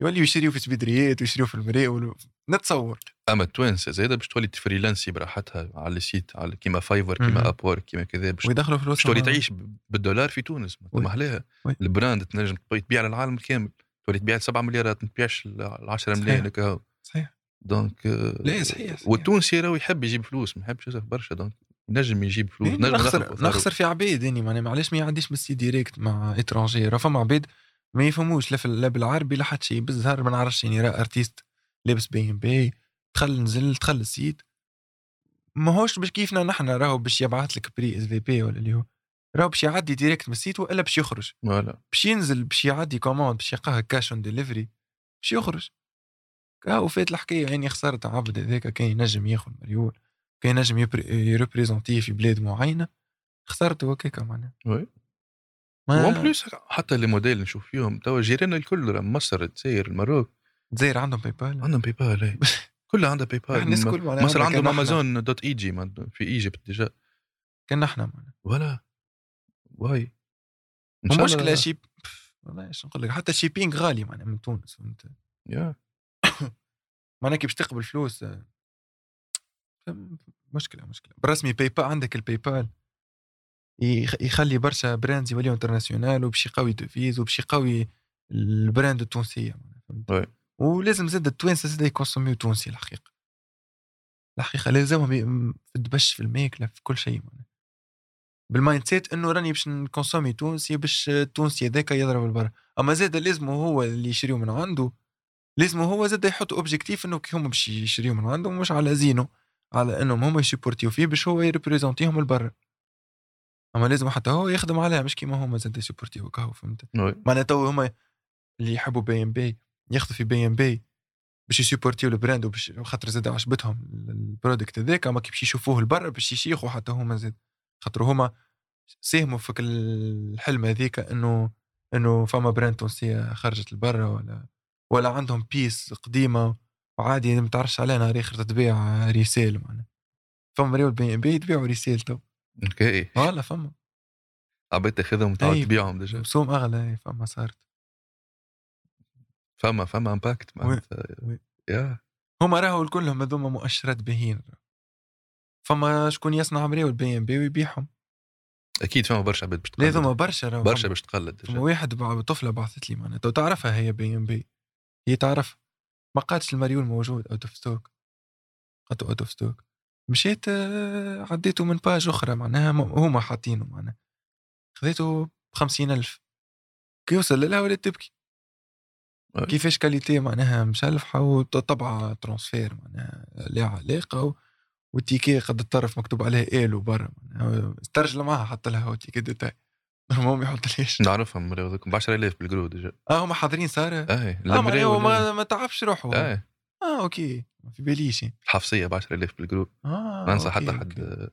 يوليوا يشريوا في سبيدريات ويشريوا في المراء نتصور. أما التوانسة زاده باش تولي ت freelanci براحتها على ال site على كيما Fiverr. كيما Upwork كيما كذا باش ويدخلوا فلوس باش تولي تعيش بالدولار في تونس. ما Oui. ال brand تنجم تبيع للعالم كامل تولي تبيع 7 مليارات ما تبيعش ال 10 صحيح. ملايين هكا صحيح. donc آه، لا صحيح. والتونسي راهو يحب يجيب فلوس ما يحبش يصرف برشا donc ينجم يجيب فلوس نجم نخسر نخسر في عباد يعني معناها معليش ما يعديش من السي direct مع étranger راه فما عباد ما يفهموش لا لا بالعربي لا حتى شيء بالزهر ما نعرفش يعني راه artiste لابس BMB دخل نزل دخل ال site. ما هوش باش كيفنا نحن راهو باش يبعث لك prix s'il vous plaît ولا اللي هو. راهو باش يعدي direct من ال site وإلا باش يخرج. باش ينزل باش يعدي commande باش يلقاها cash on delivery باش يخرج. كاو فات الحكاية يعني خسرت عبد هذاك كان ينجم ياخذ مليون كان ينجم ي représenti ه في بلاد معينة خسرته هكاك معناها. Oui. ما- en plus حتى les modèles نشوف فيهم توا جيراننا الكل مصر الجزائر المغرب الجزائر عندهم PayPal عندهم PayPal. كلها عندها *laughs* PayPal الناس الكل معناها مصر عندهم Amazon dot EG في Egypt déjà. كان نحن معناها. ولا واي. إن شاء الله- المشكلة شي والله إيش نقول لك حتى ال shipping غالي معناها من تونس فهمت؟ Yeah. معناها كي باش تقبل فلوس آه، مشكلة مشكلة. بالرسمي PayPal عندك ال PayPal يخ- يخلي برشا brands يوليو international وباش يقوي devise وباش يقوي ال brand التونسية فهمت. ولازم زاد التوانسة زاد ي consommi و تونسي الحقيقة. الحقيقة لازمهم في الدبش في الماكلة في كل شيء معناها. بال mindset إنه راني باش ن consommi تونسي باش التونسي هذاك يضرب البرا أما زاد لازم هو اللي يشريو من عنده لازم هو زاد يحط objectif إنه كي هما باش يشريو من عنده مش على زينو على إنهم هما ي supporti و فيه باش هو ي représenti هم البرا أما لازم حتى هو يخدم عليها مش كيما هما زاد ي supporti و كهو فهمت. معناتها تو هما اللي يحبوا BMB ياخذوا في BMB باش ي supporti و ال brand وباش خاطر زاد عجبتهم ال product هذاك أما كي باش يشوفوه لبرا باش يشيخوا حتى هما زاد. خاطر هما ساهموا في الحلم هذيك إنه إنه فما brand تونسية خرجت لبرا ولا ولا عندهم pièce قديمة وعادي ما تعرفش عليها نهار آخر تبيع resell معناها. فما مريول BMB تبيعوا resell تو. Okay. Voilà فما. عبيت تأخذهم وتعاود أي. تبيعهم déjà. بسوم أغلى فما صارت. فما فما impact معناتها. yeah. هما راهو كلهم هذوما مؤشرات باهين فما شكون يصنع مريول بي إم بي ويبيعهم. أكيد فما برشا عباد باش تقلد. هذوما برشا راهو برشا باش تقلد واحد طفلة بعثت لي معناتها تعرفها هي بي إم بي. هي تعرف ما قالتش المريول موجود out of stock قالت out of stock مشيت آه، عديته من page أخرى معناها هما حاطينه معناها. خذيته بخمسين ألف. كي وصل لها ولات تبكي. كيفاش كاليتي معناها مشلفحة وطبعة ترانسفير معناها لا علاقة و- والتيكي قد الطرف مكتوب عليه إيلو برا معناها. استرجل معها حط لها هو تيكي ديتاي. المهم يحط ليش نعرفهم مريو ب 10000 بالجرو ديجا آه هما حاضرين ساره اي معناها المريو هو ما, ما تعبش روحه هو. اي آه أوكي. ما في باليش الحفصية ب 10000 بالجرو آه ما أنسى أوكي، حتى حد. أوكي.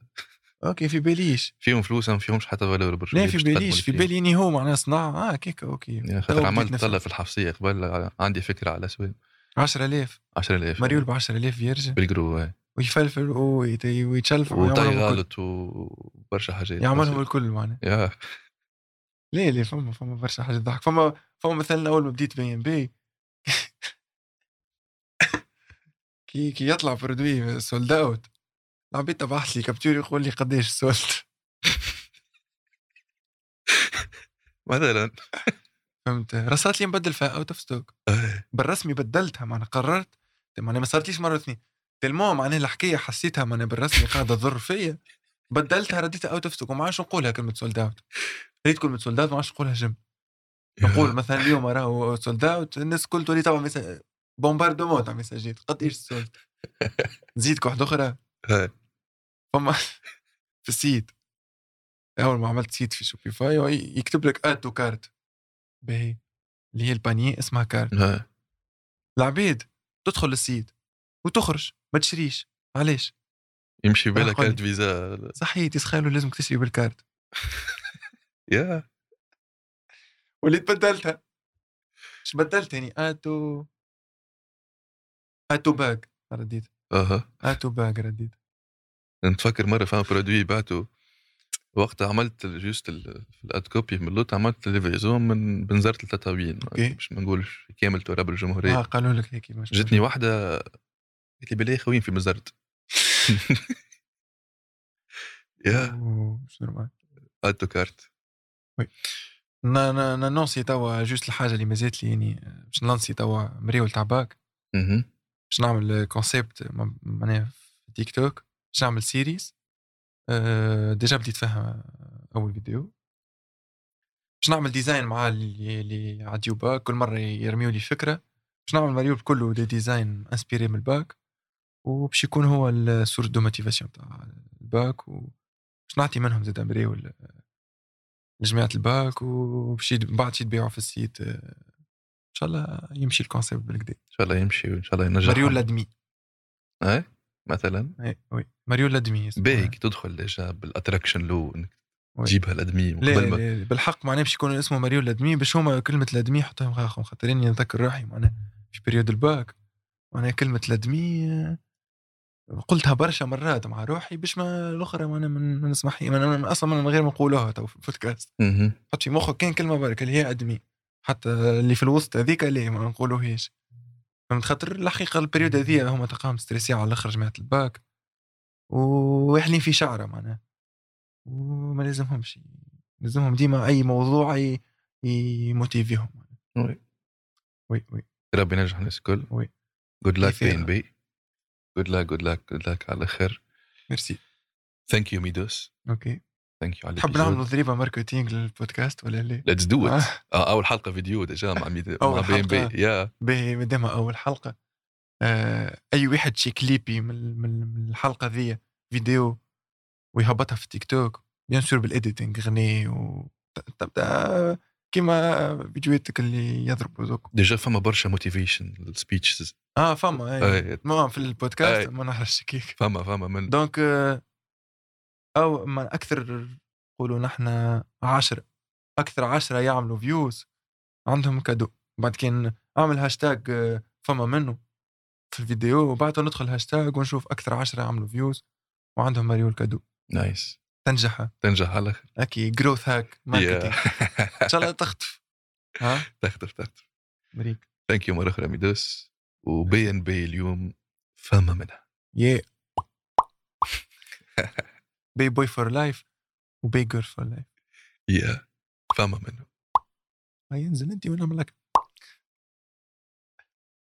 أوكي في باليش فيهم فلوس ما فيهمش حتى فالور برشا لا في باليش في بالي إني هو معناها صناعة. آه كيكا أوكي. خاطر عملت. طلع في الحفصية قبل عندي فكرة على سوين 10000 10000 مريول ب 10000 يرجع. بالجرو اي ويفلفل ويت- ويتشلف ويعملهم وطي. غالط وبرشا حاجات. يعملهم الكل معناها ليه ليه؟ فما فما برشا حاجات ضحك فما فما مثلا أول ما بديت بي ام بي *laughs* كي كي يطلع produit sold out العبيد تبعث لي capture يقول لي قديش sold *laughs* مثلا. فهمت؟ رصات لي نبدل فيها out of stock. بالرسمي بدلتها معناها قررت. معناها ما صارتليش مرة اثنين تلمو معناها الحكاية حسيتها معناها بالرسمي قاعدة تضر فيا. بدلتها رديتها out of stock وما عادش نقولها كلمة sold out ريت كلمه sold out ما عادش نقولها jamais. نقول مثلا اليوم *laughs* راهو sold out الناس الكل تولي تبع messa- bombardement تاع ميساجات قد إيش sold نزيدك واحدة أخرى. *laughs* فما *laughs* في ال site أول ما عملت site في Shopify يكتب لك add to cart باهي. اللي هي ال panier اسمها cart. العبيد تدخل ال site وتخرج ما تشريش. علاش يمشي بالك. carte Visa صحيح يسخايلوا لازم تشتري بال carte yeah وليت بدلتها إيش بدلت يعني آتو آتو باج رديت. أها. آتو باج رديت. نتفكر مرة فما برودوي بعته وقتها عملت جوست الأد كوبي من اللوت عملت ليفيزون من بنزرة التطاوين. باش ما نقولش كامل تراب الجمهوريه آه قالوا لك هيك مش جتني واحدة قالت لي بالله خوين في مزرت يا *laughs* *laughs* مش normal. add to cart. نانونسي توا juste الحاجة اللي مازالت لي يعني آه، باش نلانسي توا مريول تاع باك. باش نعمل concept معناها في تيك توك باش نعمل series أه déjà بديت فيها أول فيديو. باش نعمل design مع اللي اللي عديو باك كل مرة يرميو لي فكرة. باش نعمل مريول كله des designs inspirés من الباك. وباش يكون هو السورس دو موتيفاسيون تاع الباك. وباش نعطي منهم زاد مريول لجماعه الباك وباش يد- بعد شي يتبيعوا في السيت آه، إن شاء الله يمشي الكونسيبت بالكدا إن شاء الله يمشي وإن شاء الله ينجح مريول لادمي. اي مثلا؟ اي وي مريول لادمي. باهي كي تدخل ديجا بالاتراكشن لو إنك. تجيبها الادمي لا, بالحق معناه باش يكون اسمه مريول لادمي باش هما كلمة لادمي حطوهم خاخهم خاطر اني نذكر روحي معناه في période ال bac معناها كلمة l'admis آه، قلتها برشا مرات مع روحي باش ما الأخرى ما ما ما نسمح ما- أصلا من غير ما نقولوها تو في البودكاست. حط في مخك كان كلمة برك اللي هي admis. حتى اللي في الوسط هذيك ليه ما نقولوهاش فهمت خاطر الحقيقة ال période هذيا هما تلقاهم stressés على الآخر جماعة الباك. وواحلين في شعرة معناها. وما لازمهمش لازمهم ديما أي موضوع يموتيفيهم. وي. وي وي. ربي ينجح الناس الكل. oui. good luck Bey & Bey good luck good luck good luck على خير. merci thank you ميدوس okay thank you على تحب نعملوا ضربة marketing لل podcast ولا لا؟ let's do. it أول حلقة فيديو déjà مع ميد... مع أول بي. yeah باهي مادامها أول حلقة. آه أي واحد شي كليبي من من الحلقة ذي فيديو ويهبطها في تيك توك بيان سور بالاديتنج غني و كيما فيديوهاتك اللي يضربوا دوك ديجا فما برشا موتيفيشن السبيتشز آه فما إي. أي. ما في البودكاست. ما نعرفش كيف فما فما من دونك آه، أو ما أكثر نقولوا نحن عشرة أكثر عشرة يعملوا فيوز عندهم كادو. بعد كان أعمل هاشتاج آه، فما منه في الفيديو وبعدها ندخل هاشتاج ونشوف أكثر عشرة عملوا views وعندهم مليون cadeau. nice تنجح. تنجح على الآخر okay growth hack marketing إن شاء الله تخطف *laughs* ها؟ تخطف تخطف مريك. thank you مرة أخرى ميدوس. وبي إن بي اليوم فما منها. يا *laughs* بي بوي فور لايف وبي جيرل فور لايف يا فما منه. هينزل أنت ونعمل لك.